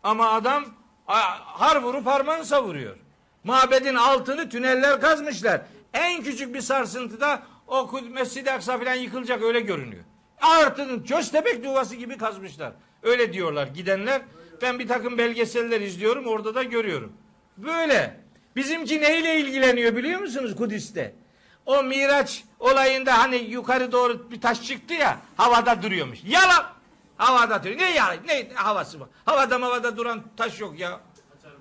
Ama adam har vurup harman savuruyor. Mabedin altını tüneller kazmışlar. En küçük bir sarsıntıda o Mescid-i Aksa falan yıkılacak öyle görünüyor. Artın köstebek yuvası gibi kazmışlar. Öyle diyorlar gidenler. Ben bir takım belgeseller izliyorum orada da görüyorum. Böyle. Bizimki neyle ilgileniyor biliyor musunuz Kudüs'te? O Miraç olayında hani yukarı doğru bir taş çıktı ya havada duruyormuş. Yalan. Havada duruyor. Ne ya? Ne havası var? Havada havada duran taş yok ya.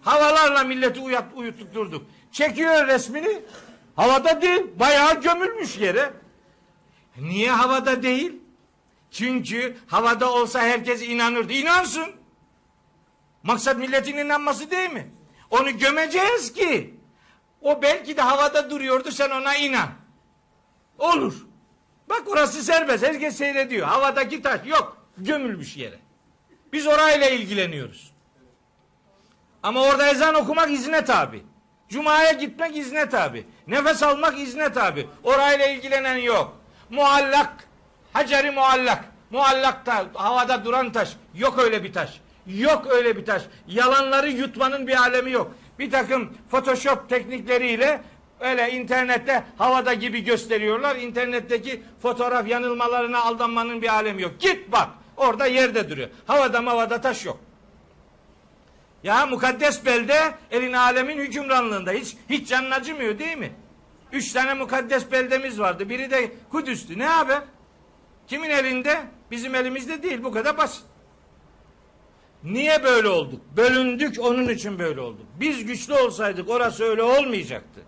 Havalarla milleti uyat, uyuttuk durduk. Çekiyor resmini. Havada değil. Bayağı gömülmüş yere. Niye havada değil? Çünkü havada olsa herkes inanırdı. İnansın. Maksat milletin inanması değil mi? Onu gömeceğiz ki o belki de havada duruyordu sen ona inan. Olur. Bak orası serbest. Herkes seyrediyor. Havadaki taş yok. Gömülmüş yere. Biz orayla ilgileniyoruz. Ama orada ezan okumak izne tabi. Cuma'ya gitmek izne tabi. Nefes almak izne tabi. Orayla ilgilenen yok. Muallak. Haceri muallak. Muallakta havada duran taş. Yok öyle bir taş. Yok öyle bir taş. Yalanları yutmanın bir alemi yok. Bir takım Photoshop teknikleriyle öyle internette havada gibi gösteriyorlar. İnternetteki fotoğraf yanılmalarına aldanmanın bir alemi yok. Git bak. Orada yerde duruyor. Havada mavada taş yok. Ya mukaddes belde elin alemin hükümranlığında. Hiç, hiç canın acımıyor değil mi? Üç tane mukaddes beldemiz vardı. Biri de Kudüs'tü. Ne haber? Kimin elinde? Bizim elimizde değil. Bu kadar basit. Niye böyle olduk? Bölündük onun için böyle olduk. Biz güçlü olsaydık orası öyle olmayacaktı.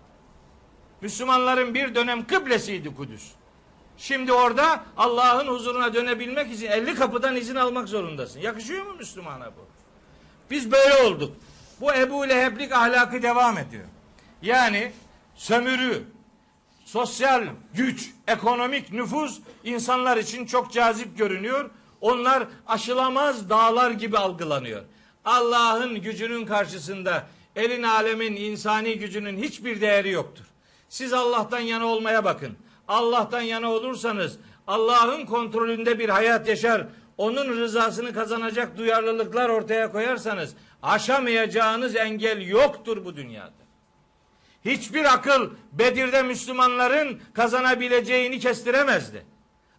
Müslümanların bir dönem kıblesiydi Kudüs. Şimdi orada Allah'ın huzuruna dönebilmek için 50 kapıdan izin almak zorundasın. Yakışıyor mu Müslümana bu? Biz böyle olduk. Bu Ebu Leheblik ahlakı devam ediyor. Yani sömürü, sosyal güç, ekonomik nüfuz insanlar için çok cazip görünüyor. Onlar aşılamaz dağlar gibi algılanıyor. Allah'ın gücünün karşısında elin alemin insani gücünün hiçbir değeri yoktur. Siz Allah'tan yana olmaya bakın. Allah'tan yana olursanız Allah'ın kontrolünde bir hayat yaşar, onun rızasını kazanacak duyarlılıklar ortaya koyarsanız aşamayacağınız engel yoktur bu dünyada. Hiçbir akıl Bedir'de Müslümanların kazanabileceğini kestiremezdi.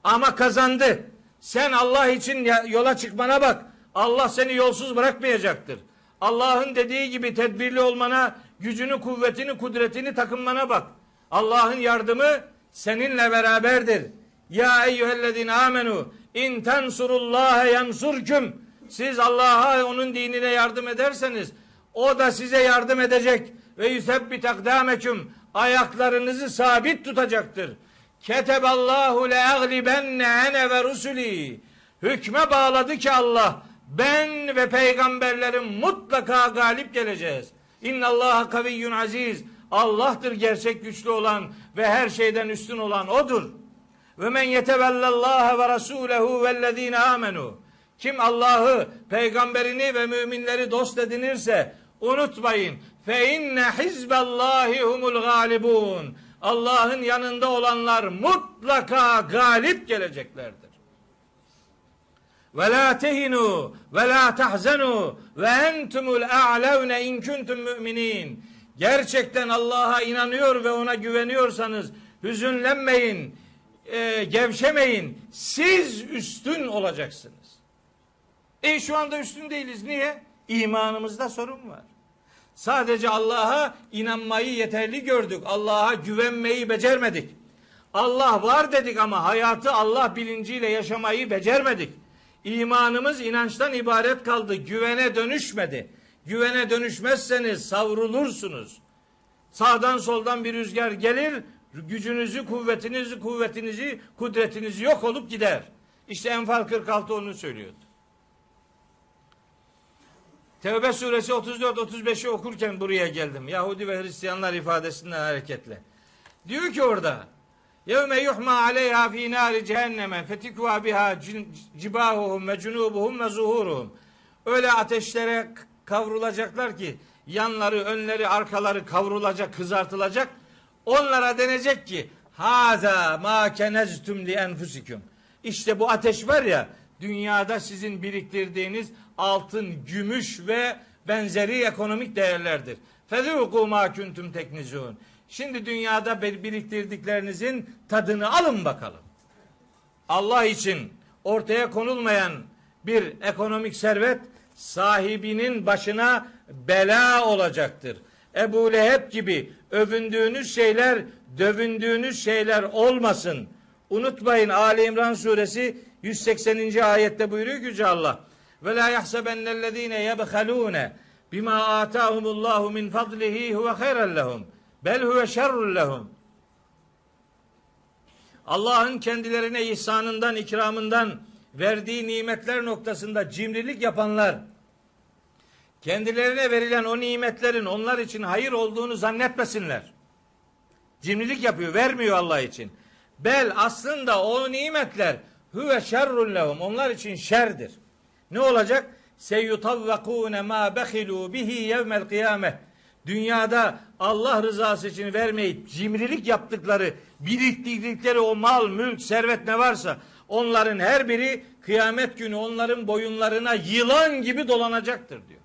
Ama kazandı. Sen Allah için yola çıkmana bak. Allah seni yolsuz bırakmayacaktır. Allah'ın dediği gibi tedbirli olmana, gücünü, kuvvetini, kudretini takınmana bak. Allah'ın yardımı seninle beraberdir. Ya eyyühellezine amenu in tensurullaha yansurküm. Siz Allah'a onun dinine yardım ederseniz o da size yardım edecek ve yusebbit akdameküm ayaklarınızı sabit tutacaktır. Keteballahu le aglibenne ene ve rusuli. Hükme bağladı ki Allah ben ve peygamberlerim mutlaka galip geleceğiz. İnna Allah kaviyyun aziz. Allah'tır gerçek güçlü olan ve her şeyden üstün olan odur. Ve men yetevellallaha ve rasulehu vellezine amenu. Kim Allah'ı, peygamberini ve müminleri dost edinirse unutmayın. Fe inne hizballahi humul galibun. Allah'ın yanında olanlar mutlaka galip geleceklerdir. Ve la tehinu ve la tahzenu ve entumul a'levne in kuntum müminin. Gerçekten Allah'a inanıyor ve ona güveniyorsanız hüzünlenmeyin, e, gevşemeyin. Siz üstün olacaksınız. E şu anda üstün değiliz. Niye? İmanımızda sorun var. Sadece Allah'a inanmayı yeterli gördük. Allah'a güvenmeyi becermedik. Allah var dedik ama hayatı Allah bilinciyle yaşamayı becermedik. İmanımız inançtan ibaret kaldı. Güvene dönüşmedi. güvene dönüşmezseniz savrulursunuz. Sağdan soldan bir rüzgar gelir, gücünüzü, kuvvetinizi, kuvvetinizi, kudretinizi yok olup gider. İşte Enfal 46 onu söylüyordu. Tevbe suresi 34-35'i okurken buraya geldim. Yahudi ve Hristiyanlar ifadesinden hareketle. Diyor ki orada Yevme yuhma aleyha fi nari cehenneme fetikva biha cibahuhum ve cunubuhum ve zuhuruhum. Öyle ateşlere kavrulacaklar ki yanları, önleri, arkaları kavrulacak, kızartılacak. Onlara denecek ki haza ma keneztum li enfusikum. İşte bu ateş var ya dünyada sizin biriktirdiğiniz altın, gümüş ve benzeri ekonomik değerlerdir. Fezûkû mâ kuntum teknizûn. Şimdi dünyada biriktirdiklerinizin tadını alın bakalım. Allah için ortaya konulmayan bir ekonomik servet sahibinin başına bela olacaktır. Ebu Leheb gibi övündüğünüz şeyler, dövündüğünüz şeyler olmasın. Unutmayın Ali İmran suresi 180. ayette buyuruyor Yüce Allah. Ve la yahsebennellezine yebhalune bima atahumullahu min fadlihi huve hayran lehum. Bel huve şerrun lehum. Allah'ın kendilerine ihsanından, ikramından verdiği nimetler noktasında cimrilik yapanlar, kendilerine verilen o nimetlerin onlar için hayır olduğunu zannetmesinler. Cimrilik yapıyor, vermiyor Allah için. Bel aslında o nimetler huve şerrun lehum. Onlar için şerdir. Ne olacak? Seyyutavvakune ma behilu bihi yevmel kıyame. Dünyada Allah rızası için vermeyip cimrilik yaptıkları, biriktirdikleri o mal, mülk, servet ne varsa onların her biri kıyamet günü onların boyunlarına yılan gibi dolanacaktır diyor.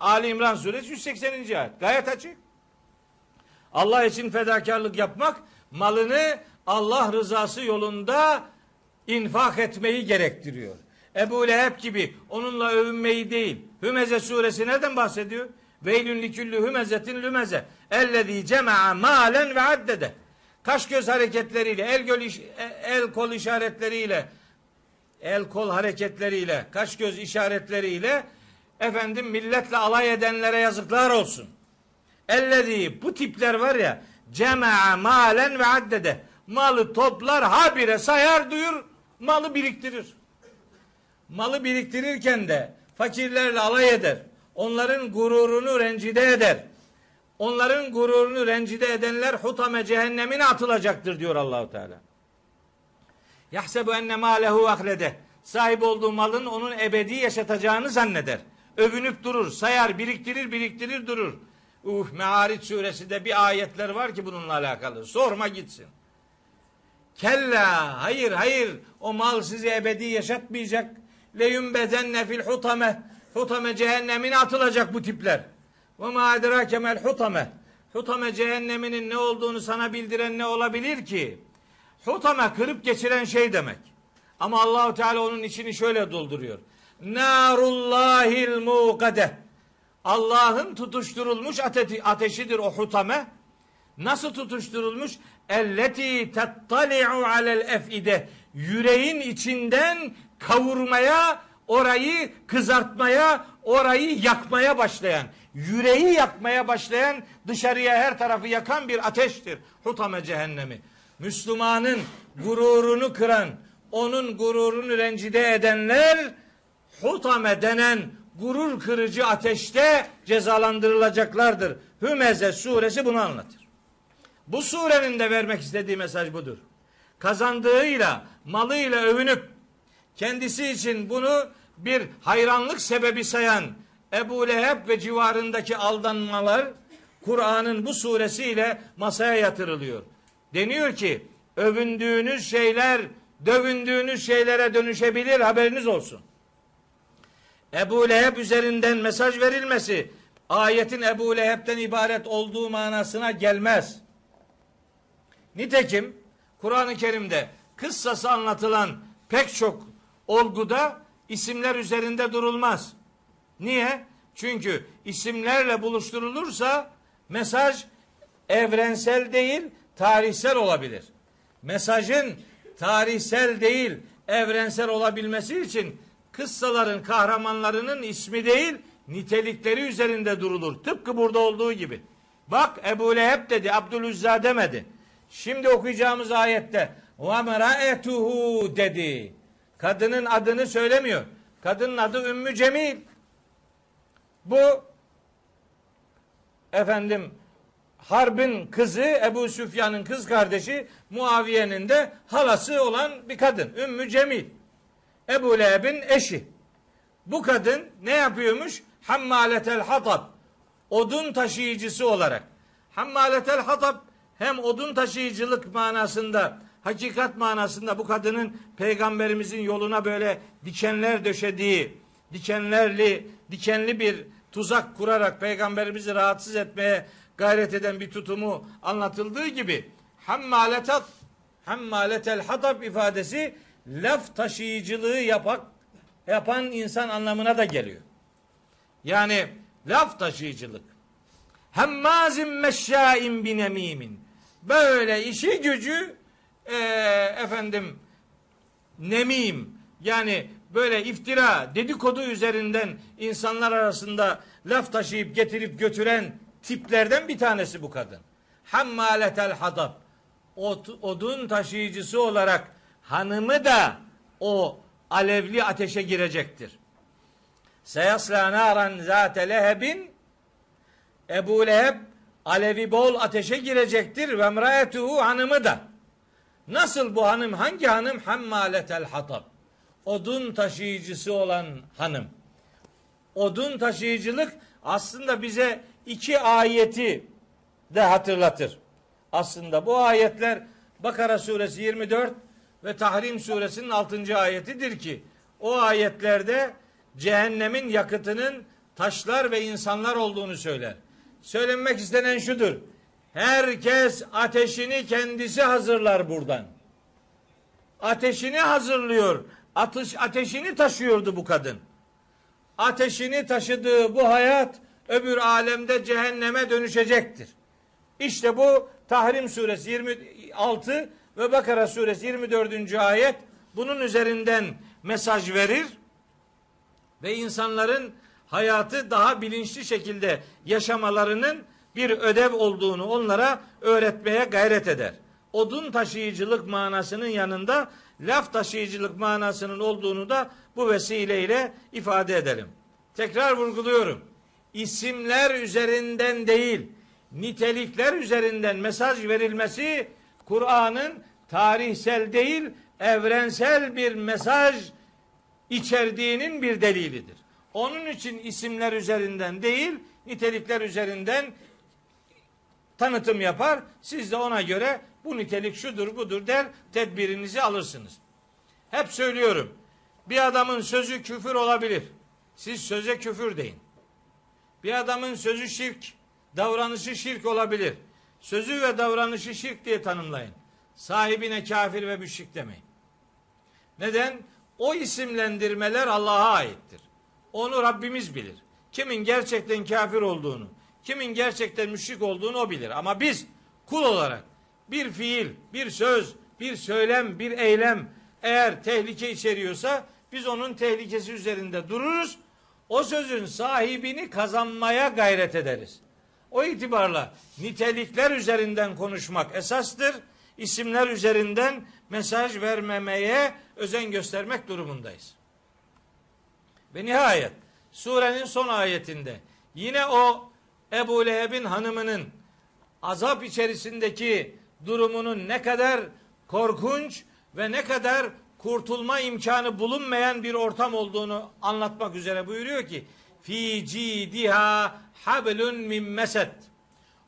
Ali İmran suresi 180. ayet. Gayet açık. Allah için fedakarlık yapmak malını Allah rızası yolunda infak etmeyi gerektiriyor. Ebu Leheb gibi onunla övünmeyi değil. Hümeze suresi nereden bahsediyor? Veylün liküllü hümezetin lümeze. Ellezî cema'a malen ve addede. Kaş göz hareketleriyle, el, göl iş, el kol işaretleriyle, el kol hareketleriyle, kaş göz işaretleriyle efendim milletle alay edenlere yazıklar olsun. Ellezî bu tipler var ya cema'a malen ve addede. Malı toplar habire sayar duyur malı biriktirir. Malı biriktirirken de fakirlerle alay eder. Onların gururunu rencide eder. Onların gururunu rencide edenler hutame cehennemine atılacaktır diyor Allahu Teala. Yahsebu enne malehu ahlede. Sahip olduğu malın onun ebedi yaşatacağını zanneder. Övünüp durur, sayar, biriktirir, biriktirir durur. Uf Me'ariç suresinde bir ayetler var ki bununla alakalı. Sorma gitsin. Kella hayır hayır o mal sizi ebedi yaşatmayacak. Leyumbezenne fil hutame. Hutame cehennemine atılacak bu tipler. Ve ma edrake mel hutame. Hutame cehenneminin ne olduğunu sana bildiren ne olabilir ki? Hutame kırıp geçiren şey demek. Ama Allahu Teala onun içini şöyle dolduruyor. Narullahil muqade. Allah'ın tutuşturulmuş ate ateşidir o hutame. Nasıl tutuşturulmuş? Elleti tettali'u alel efide. Yüreğin içinden kavurmaya, orayı kızartmaya, orayı yakmaya başlayan, yüreği yakmaya başlayan, dışarıya her tarafı yakan bir ateştir. Hutame cehennemi. Müslümanın gururunu kıran, onun gururunu rencide edenler hutame denen gurur kırıcı ateşte cezalandırılacaklardır. Hümeze suresi bunu anlatır. Bu surenin de vermek istediği mesaj budur. Kazandığıyla, malıyla övünüp kendisi için bunu bir hayranlık sebebi sayan Ebu Leheb ve civarındaki aldanmalar Kur'an'ın bu suresiyle masaya yatırılıyor. Deniyor ki övündüğünüz şeyler dövündüğünüz şeylere dönüşebilir haberiniz olsun. Ebu Leheb üzerinden mesaj verilmesi ayetin Ebu Leheb'den ibaret olduğu manasına gelmez. Nitekim Kur'an-ı Kerim'de kıssası anlatılan pek çok olguda isimler üzerinde durulmaz. Niye? Çünkü isimlerle buluşturulursa mesaj evrensel değil, tarihsel olabilir. Mesajın tarihsel değil, evrensel olabilmesi için kıssaların kahramanlarının ismi değil, nitelikleri üzerinde durulur. Tıpkı burada olduğu gibi. Bak Ebu Leheb dedi, Abdülüzzah demedi. Şimdi okuyacağımız ayette ve meraetuhu dedi. Kadının adını söylemiyor. Kadının adı Ümmü Cemil. Bu efendim Harb'in kızı Ebu Süfyan'ın kız kardeşi Muaviye'nin de halası olan bir kadın. Ümmü Cemil. Ebu Leheb'in eşi. Bu kadın ne yapıyormuş? Hammaletel hatab. Odun taşıyıcısı olarak. Hammaletel hatab hem odun taşıyıcılık manasında, hakikat manasında bu kadının peygamberimizin yoluna böyle dikenler döşediği, dikenlerli, dikenli bir tuzak kurarak peygamberimizi rahatsız etmeye gayret eden bir tutumu anlatıldığı gibi hammaletat hammaletel hatab ifadesi laf taşıyıcılığı yapak yapan insan anlamına da geliyor. Yani laf taşıyıcılık. Hemmazin meşşain binemimin. Böyle işi gücü e, efendim nemim yani böyle iftira dedikodu üzerinden insanlar arasında laf taşıyıp getirip götüren tiplerden bir tanesi bu kadın. Hammaletel hadab. Odun taşıyıcısı olarak hanımı da o alevli ateşe girecektir. Seyasla naran zate lehebin Ebu Leheb alevi bol ateşe girecektir ve emraetuhu hanımı da. Nasıl bu hanım? Hangi hanım? Hammaletel hatab. Odun taşıyıcısı olan hanım. Odun taşıyıcılık aslında bize iki ayeti de hatırlatır. Aslında bu ayetler Bakara suresi 24 ve Tahrim suresinin 6. ayetidir ki o ayetlerde cehennemin yakıtının taşlar ve insanlar olduğunu söyler. Söylenmek istenen şudur. Herkes ateşini kendisi hazırlar buradan. Ateşini hazırlıyor. Atış, ateşini taşıyordu bu kadın. Ateşini taşıdığı bu hayat öbür alemde cehenneme dönüşecektir. İşte bu Tahrim suresi 26 ve Bakara suresi 24. ayet bunun üzerinden mesaj verir ve insanların hayatı daha bilinçli şekilde yaşamalarının bir ödev olduğunu onlara öğretmeye gayret eder. Odun taşıyıcılık manasının yanında laf taşıyıcılık manasının olduğunu da bu vesileyle ifade edelim. Tekrar vurguluyorum. İsimler üzerinden değil, nitelikler üzerinden mesaj verilmesi Kur'an'ın tarihsel değil, evrensel bir mesaj içerdiğinin bir delilidir. Onun için isimler üzerinden değil, nitelikler üzerinden tanıtım yapar. Siz de ona göre bu nitelik şudur budur der, tedbirinizi alırsınız. Hep söylüyorum. Bir adamın sözü küfür olabilir. Siz söze küfür deyin. Bir adamın sözü şirk, davranışı şirk olabilir. Sözü ve davranışı şirk diye tanımlayın. Sahibine kafir ve müşrik demeyin. Neden? O isimlendirmeler Allah'a aittir. Onu Rabbimiz bilir. Kimin gerçekten kafir olduğunu, kimin gerçekten müşrik olduğunu o bilir. Ama biz kul olarak bir fiil, bir söz, bir söylem, bir eylem eğer tehlike içeriyorsa biz onun tehlikesi üzerinde dururuz. O sözün sahibini kazanmaya gayret ederiz. O itibarla nitelikler üzerinden konuşmak esastır. İsimler üzerinden mesaj vermemeye özen göstermek durumundayız. Ve nihayet surenin son ayetinde yine o Ebu Leheb'in hanımının azap içerisindeki durumunun ne kadar korkunç ve ne kadar kurtulma imkanı bulunmayan bir ortam olduğunu anlatmak üzere buyuruyor ki fi cidiha hablun min meset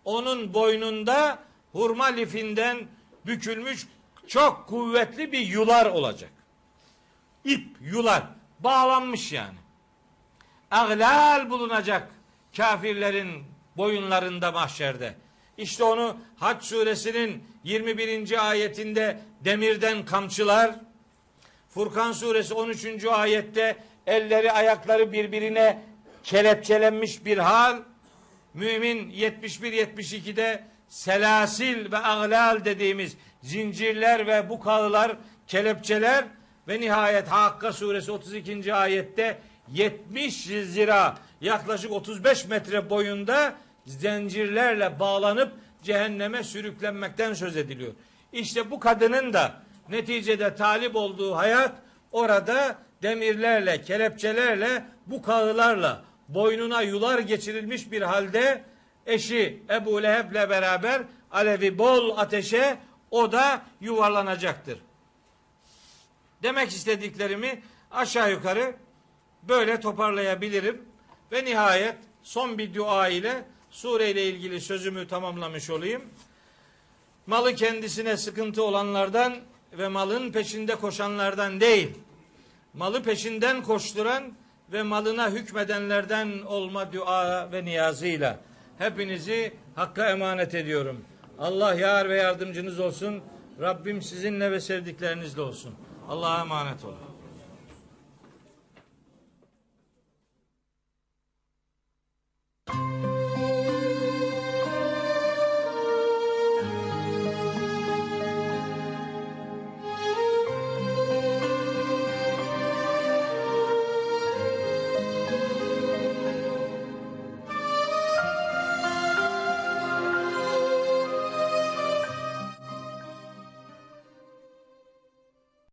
onun boynunda hurma lifinden bükülmüş çok kuvvetli bir yular olacak. İp, yular bağlanmış yani. Aglal bulunacak kafirlerin boyunlarında mahşerde. İşte onu Hac suresinin 21. ayetinde demirden kamçılar, Furkan suresi 13. ayette elleri ayakları birbirine kelepçelenmiş bir hal, mümin 71-72'de selasil ve aglal dediğimiz zincirler ve bu kağılar, kelepçeler ve nihayet Hakka suresi 32. ayette 70 zira yaklaşık 35 metre boyunda zincirlerle bağlanıp cehenneme sürüklenmekten söz ediliyor. İşte bu kadının da neticede talip olduğu hayat orada demirlerle, kelepçelerle, bu kağılarla boynuna yular geçirilmiş bir halde eşi Ebu Leheb'le beraber alevi bol ateşe o da yuvarlanacaktır. Demek istediklerimi aşağı yukarı böyle toparlayabilirim. Ve nihayet son bir dua ile sure ile ilgili sözümü tamamlamış olayım. Malı kendisine sıkıntı olanlardan ve malın peşinde koşanlardan değil, malı peşinden koşturan ve malına hükmedenlerden olma dua ve niyazıyla hepinizi hakka emanet ediyorum. Allah yar ve yardımcınız olsun. Rabbim sizinle ve sevdiklerinizle olsun. Allah'a emanet olun.